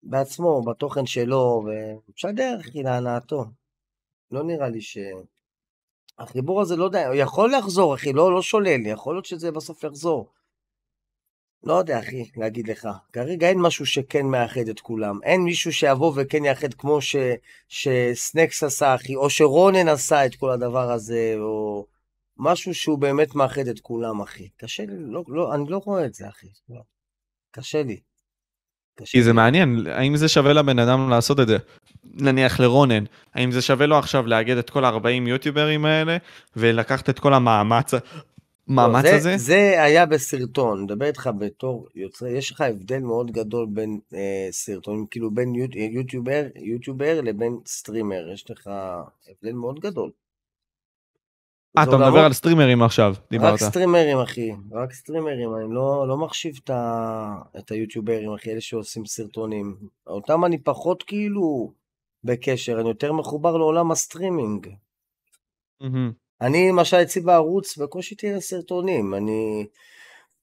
בעצמו, בתוכן שלו, ומשדר, להנאתו. לא נראה לי ש... החיבור הזה, לא יודע, הוא יכול לחזור, אחי, לא, לא שולל, יכול להיות שזה בסוף יחזור. לא יודע, אחי, להגיד לך. כרגע אין משהו שכן מאחד את כולם. אין מישהו שיבוא וכן יאחד כמו ש... שסנקס עשה, אחי, או שרונן עשה את כל הדבר הזה, או משהו שהוא באמת מאחד את כולם, אחי. קשה לי, לא, לא, אני לא רואה את זה, אחי. לא. קשה לי. כי זה מעניין, האם זה שווה לבן אדם לעשות את זה? נניח לרונן, האם זה שווה לו עכשיו לאגד את כל ה-40 יוטיוברים האלה ולקחת את כל המאמץ המאמץ לא, הזה? זה היה בסרטון, מדבר איתך בתור יוצר, יש לך הבדל מאוד גדול בין אה, סרטונים, כאילו בין יוט, יוטיובר, יוטיובר לבין סטרימר, יש לך הבדל מאוד גדול. אה, אתה מדבר על סטרימרים עכשיו, דיברת. רק סטרימרים, אחי, רק סטרימרים, אני לא, לא מחשיב את, ה, את היוטיוברים, אחי, אלה שעושים סרטונים. אותם אני פחות כאילו בקשר, אני יותר מחובר לעולם הסטרימינג. Mm-hmm. אני למשל אצלי בערוץ בקושי תראה סרטונים, אני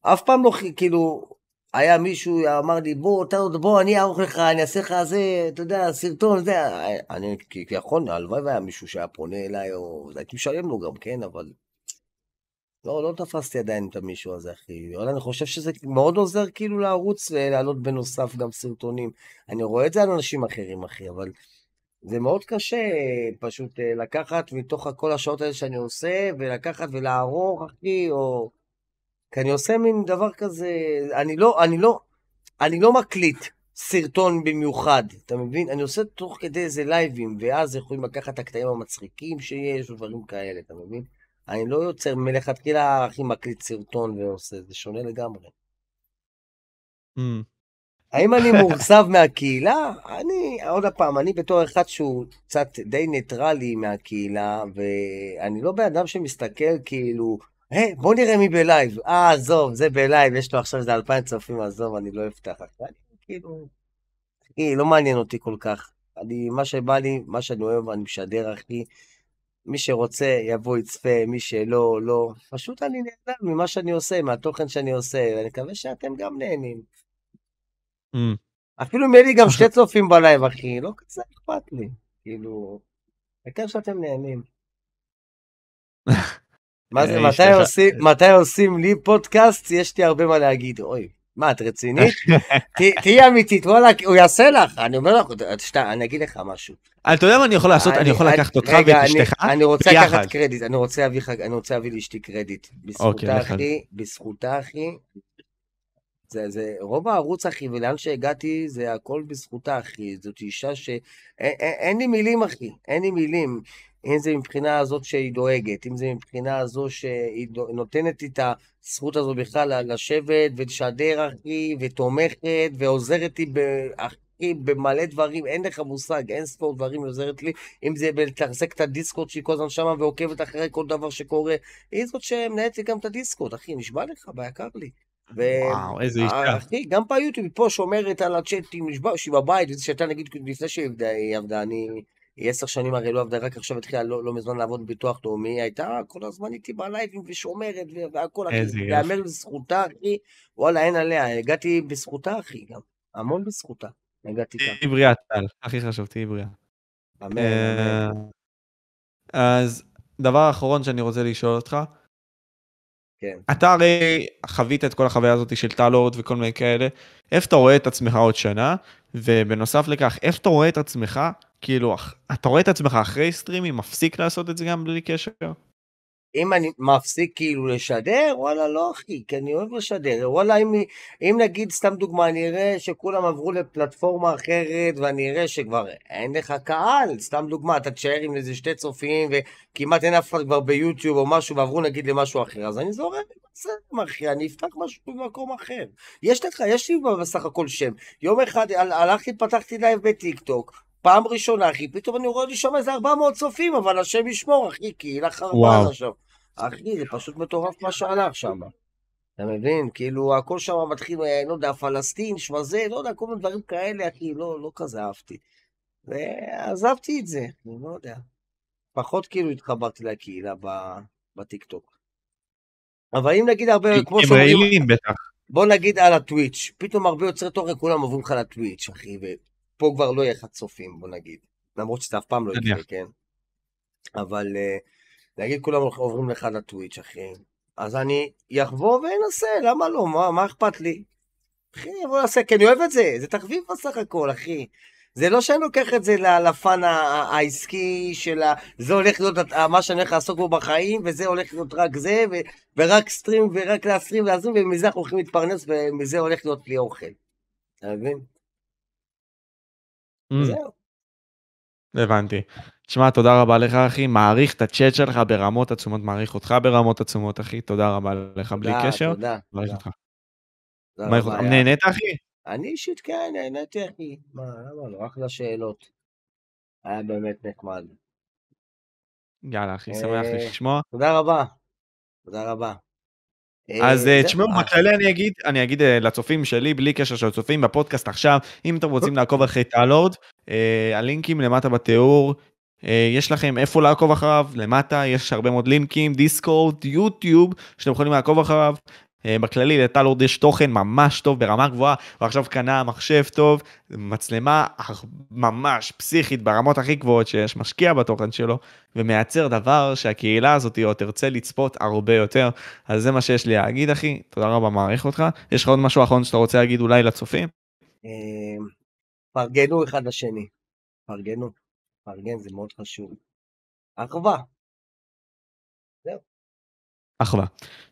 אף פעם לא, כאילו, היה מישהו אמר לי בוא, בוא, אני אערוך לך, אני אעשה לך זה, אתה יודע, סרטון, זה, אני כביכול, הלוואי והיה מישהו שהיה פונה אליי, או הייתי משלם לו גם, כן, אבל לא, לא תפסתי עדיין את המישהו הזה, אחי. אבל אני חושב שזה מאוד עוזר כאילו לערוץ ולהעלות בנוסף גם סרטונים. אני רואה את זה על אנשים אחרים, אחי, אבל זה מאוד קשה פשוט אה, לקחת מתוך כל השעות האלה שאני עושה, ולקחת ולערוך, אחי, או... כי אני עושה מין דבר כזה, אני לא, אני לא, אני לא מקליט סרטון במיוחד, אתה מבין? אני עושה תוך כדי איזה לייבים, ואז יכולים לקחת את הקטעים המצחיקים שיש, ודברים כאלה, אתה מבין? אני לא יוצר מלכתחילה, אחי, מקליט סרטון ועושה, זה שונה לגמרי. Mm. האם אני מאוכזב מהקהילה? אני, עוד פעם, אני בתור אחד שהוא קצת די ניטרלי מהקהילה, ואני לא בן אדם שמסתכל כאילו, היי, בוא נראה מי בלייב. אה, עזוב, זה בלייב, יש לו עכשיו איזה אלפיים צופים, עזוב, אני לא אפתח. אני כאילו, אחי, לא מעניין אותי כל כך. אני, מה שבא לי, מה שאני אוהב, אני משדר, אחי. מי שרוצה, יבוא, יצפה, מי שלא, לא. פשוט אני נהנה ממה שאני עושה, מהתוכן שאני עושה, ואני מקווה שאתם גם נהנים. Mm. אפילו אם יהיה לי גם שתי צופים בלייב, אחי, לא כזה אכפת לי. כאילו, העיקר שאתם נהנים. מה זה, מתי עושים לי פודקאסט? יש לי הרבה מה להגיד. אוי, מה, את רצינית? תהיי אמיתית, וואלה, הוא יעשה לך. אני אומר לך, אני אגיד לך משהו. אתה יודע מה אני יכול לעשות? אני יכול לקחת אותך ואת אשתך אני רוצה לקחת קרדיט, אני רוצה להביא לאשתי קרדיט. בזכותה, אוקיי, אחי, בזכותה, אחי, זה, זה, רוב הערוץ, אחי, ולאן שהגעתי, זה הכל בזכותה, אחי. זאת אישה ש... אין, אין לי מילים, אחי, אין לי מילים. אם זה מבחינה הזאת שהיא דואגת, אם זה מבחינה הזו שהיא נותנת את הזכות הזו בכלל לשבת ולשדר, אחי, ותומכת, ועוזרת לי, אחי, במלא דברים, אין לך מושג, אין ספור דברים היא עוזרת לי, אם זה בלתחזק את הדיסקוט שהיא כל הזמן שמה ועוקבת אחרי כל דבר שקורה, היא זאת שמנהלת לי גם את הדיסקוט, אחי, נשבע לך, ביקר לי. וואו, איזה אישה. אחי, גם ביוטיוב, פה שומרת על הצ'אטים, שהיא בבית, וזה שהייתה נגיד לפני שהיא עבדה, אני... היא עשר שנים הרי לא עבדה, רק עכשיו התחילה לא, לא מזמן לעבוד בביטוח לאומי, הייתה כל הזמן איתי בלייבים ושומרת והכל, אחי, להיאמר לזכותה, אחי, וואלה, אין עליה, הגעתי בזכותה, אחי, גם, המון בזכותה, הגעתי כאן. תהיי בריאה, טל, הכי חשוב, תהיי בריאה. אמן, אה, אמן. אז דבר אחרון שאני רוצה לשאול אותך, כן. אתה הרי חווית את כל החוויה הזאת של טלורד וכל מיני כאלה, איפה אתה רואה את עצמך עוד שנה, ובנוסף לכך, איפה אתה רואה את עצמך, כאילו, אתה רואה את עצמך אחרי סטרימים, מפסיק לעשות את זה גם בלי קשר? אם אני מפסיק כאילו לשדר, וואלה לא אחי, כי אני אוהב לשדר. וואלה, אם, אם נגיד, סתם דוגמה, אני אראה שכולם עברו לפלטפורמה אחרת, ואני אראה שכבר אין לך קהל, סתם דוגמה, אתה תשאר עם איזה שתי צופים, וכמעט אין אף אחד כבר ביוטיוב או משהו, ועברו נגיד למשהו אחר, אז אני זורם, בסדר, אחי, אני אפתח משהו במקום אחר. יש לך, יש לי בסך הכל שם. יום אחד הלכתי, פתחתי לייב בטיקטוק, פעם ראשונה, אחי, פתאום אני רואה לי שם איזה 400 צופים, אבל השם ישמור, אחי, קהילה חרבן עכשיו. אחי, זה פשוט מטורף מה שהלך שם. אתה מבין? כאילו, הכל שם מתחיל, אה, לא יודע, פלסטין, שמזה, לא יודע, כל מיני דברים כאלה, אחי, לא, לא כזה אהבתי. ועזבתי את זה, אני לא יודע. פחות כאילו התחברתי לקהילה בטיקטוק. אבל אם נגיד הרבה, כמו שאומרים... בטח. בוא נגיד על הטוויץ', פתאום הרבה יוצרי תוכן כולם עוברים לך לטוויץ', אחי, פה כבר לא יהיה לך צופים, בוא נגיד. למרות שזה אף פעם לא יקרה, כן? אבל uh, נגיד כולם עוברים לך לטוויץ', אחי. אז אני אחבור ואנסה, למה לא? מה, מה אכפת לי? אחי, בוא נעשה, כי אני אוהב את זה, זה תחביב בסך הכל, אחי. זה לא שאני לוקח את זה לפן העסקי של ה... זה הולך להיות מה שאני הולך לעסוק בו בחיים, וזה הולך להיות רק זה, ו... ורק סטרים, ורק להסטרים ולהזרים, ומזה אנחנו הולכים להתפרנס, ומזה הולך להיות לי אוכל. אתה מבין? Mm. זהו. הבנתי. תשמע, תודה רבה לך, אחי. מעריך את הצ'אט שלך ברמות עצומות, מעריך אותך ברמות עצומות, אחי. תודה רבה לך בלי קשר. תודה, מעריך אותך. מעריך אותך. נהנית, אחי? אני אישית כן, נהניתי, אחי. מה, למה לא? אחלה שאלות. היה באמת נחמד. יאללה, אחי, שמח אה, לשמוע. תודה רבה. תודה רבה. אז אה, תשמעו, בכללי אני אגיד, אני אגיד אה, לצופים שלי, בלי קשר של הצופים בפודקאסט עכשיו, אם אתם רוצים לעקוב אחרי טלורד, אה, הלינקים למטה בתיאור, יש לכם איפה לעקוב אחריו, למטה יש הרבה מאוד לינקים, דיסקורד, יוטיוב, שאתם יכולים לעקוב אחריו. אה, בכללי לטלורד יש תוכן ממש טוב ברמה גבוהה, ועכשיו קנה מחשב טוב, מצלמה ממש פסיכית ברמות הכי גבוהות שיש, משקיע בתוכן שלו, ומייצר דבר שהקהילה הזאת עוד תרצה לצפות הרבה יותר. אז זה מה שיש לי להגיד אחי, תודה רבה, מעריך אותך. יש לך עוד משהו אחרון שאתה רוצה להגיד אולי לצופים? אמ, פרגנו אחד לשני, פרגנו, פרגן זה מאוד חשוב. אחווה. זהו. אחלה.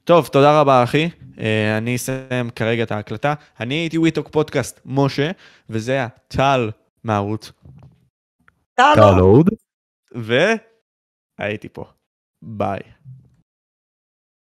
טוב, תודה רבה אחי. אה, אני אסיים כרגע את ההקלטה. אני הייתי וויטוק פודקאסט משה, וזה היה טל מערוץ. טל עוד. והייתי פה. ביי.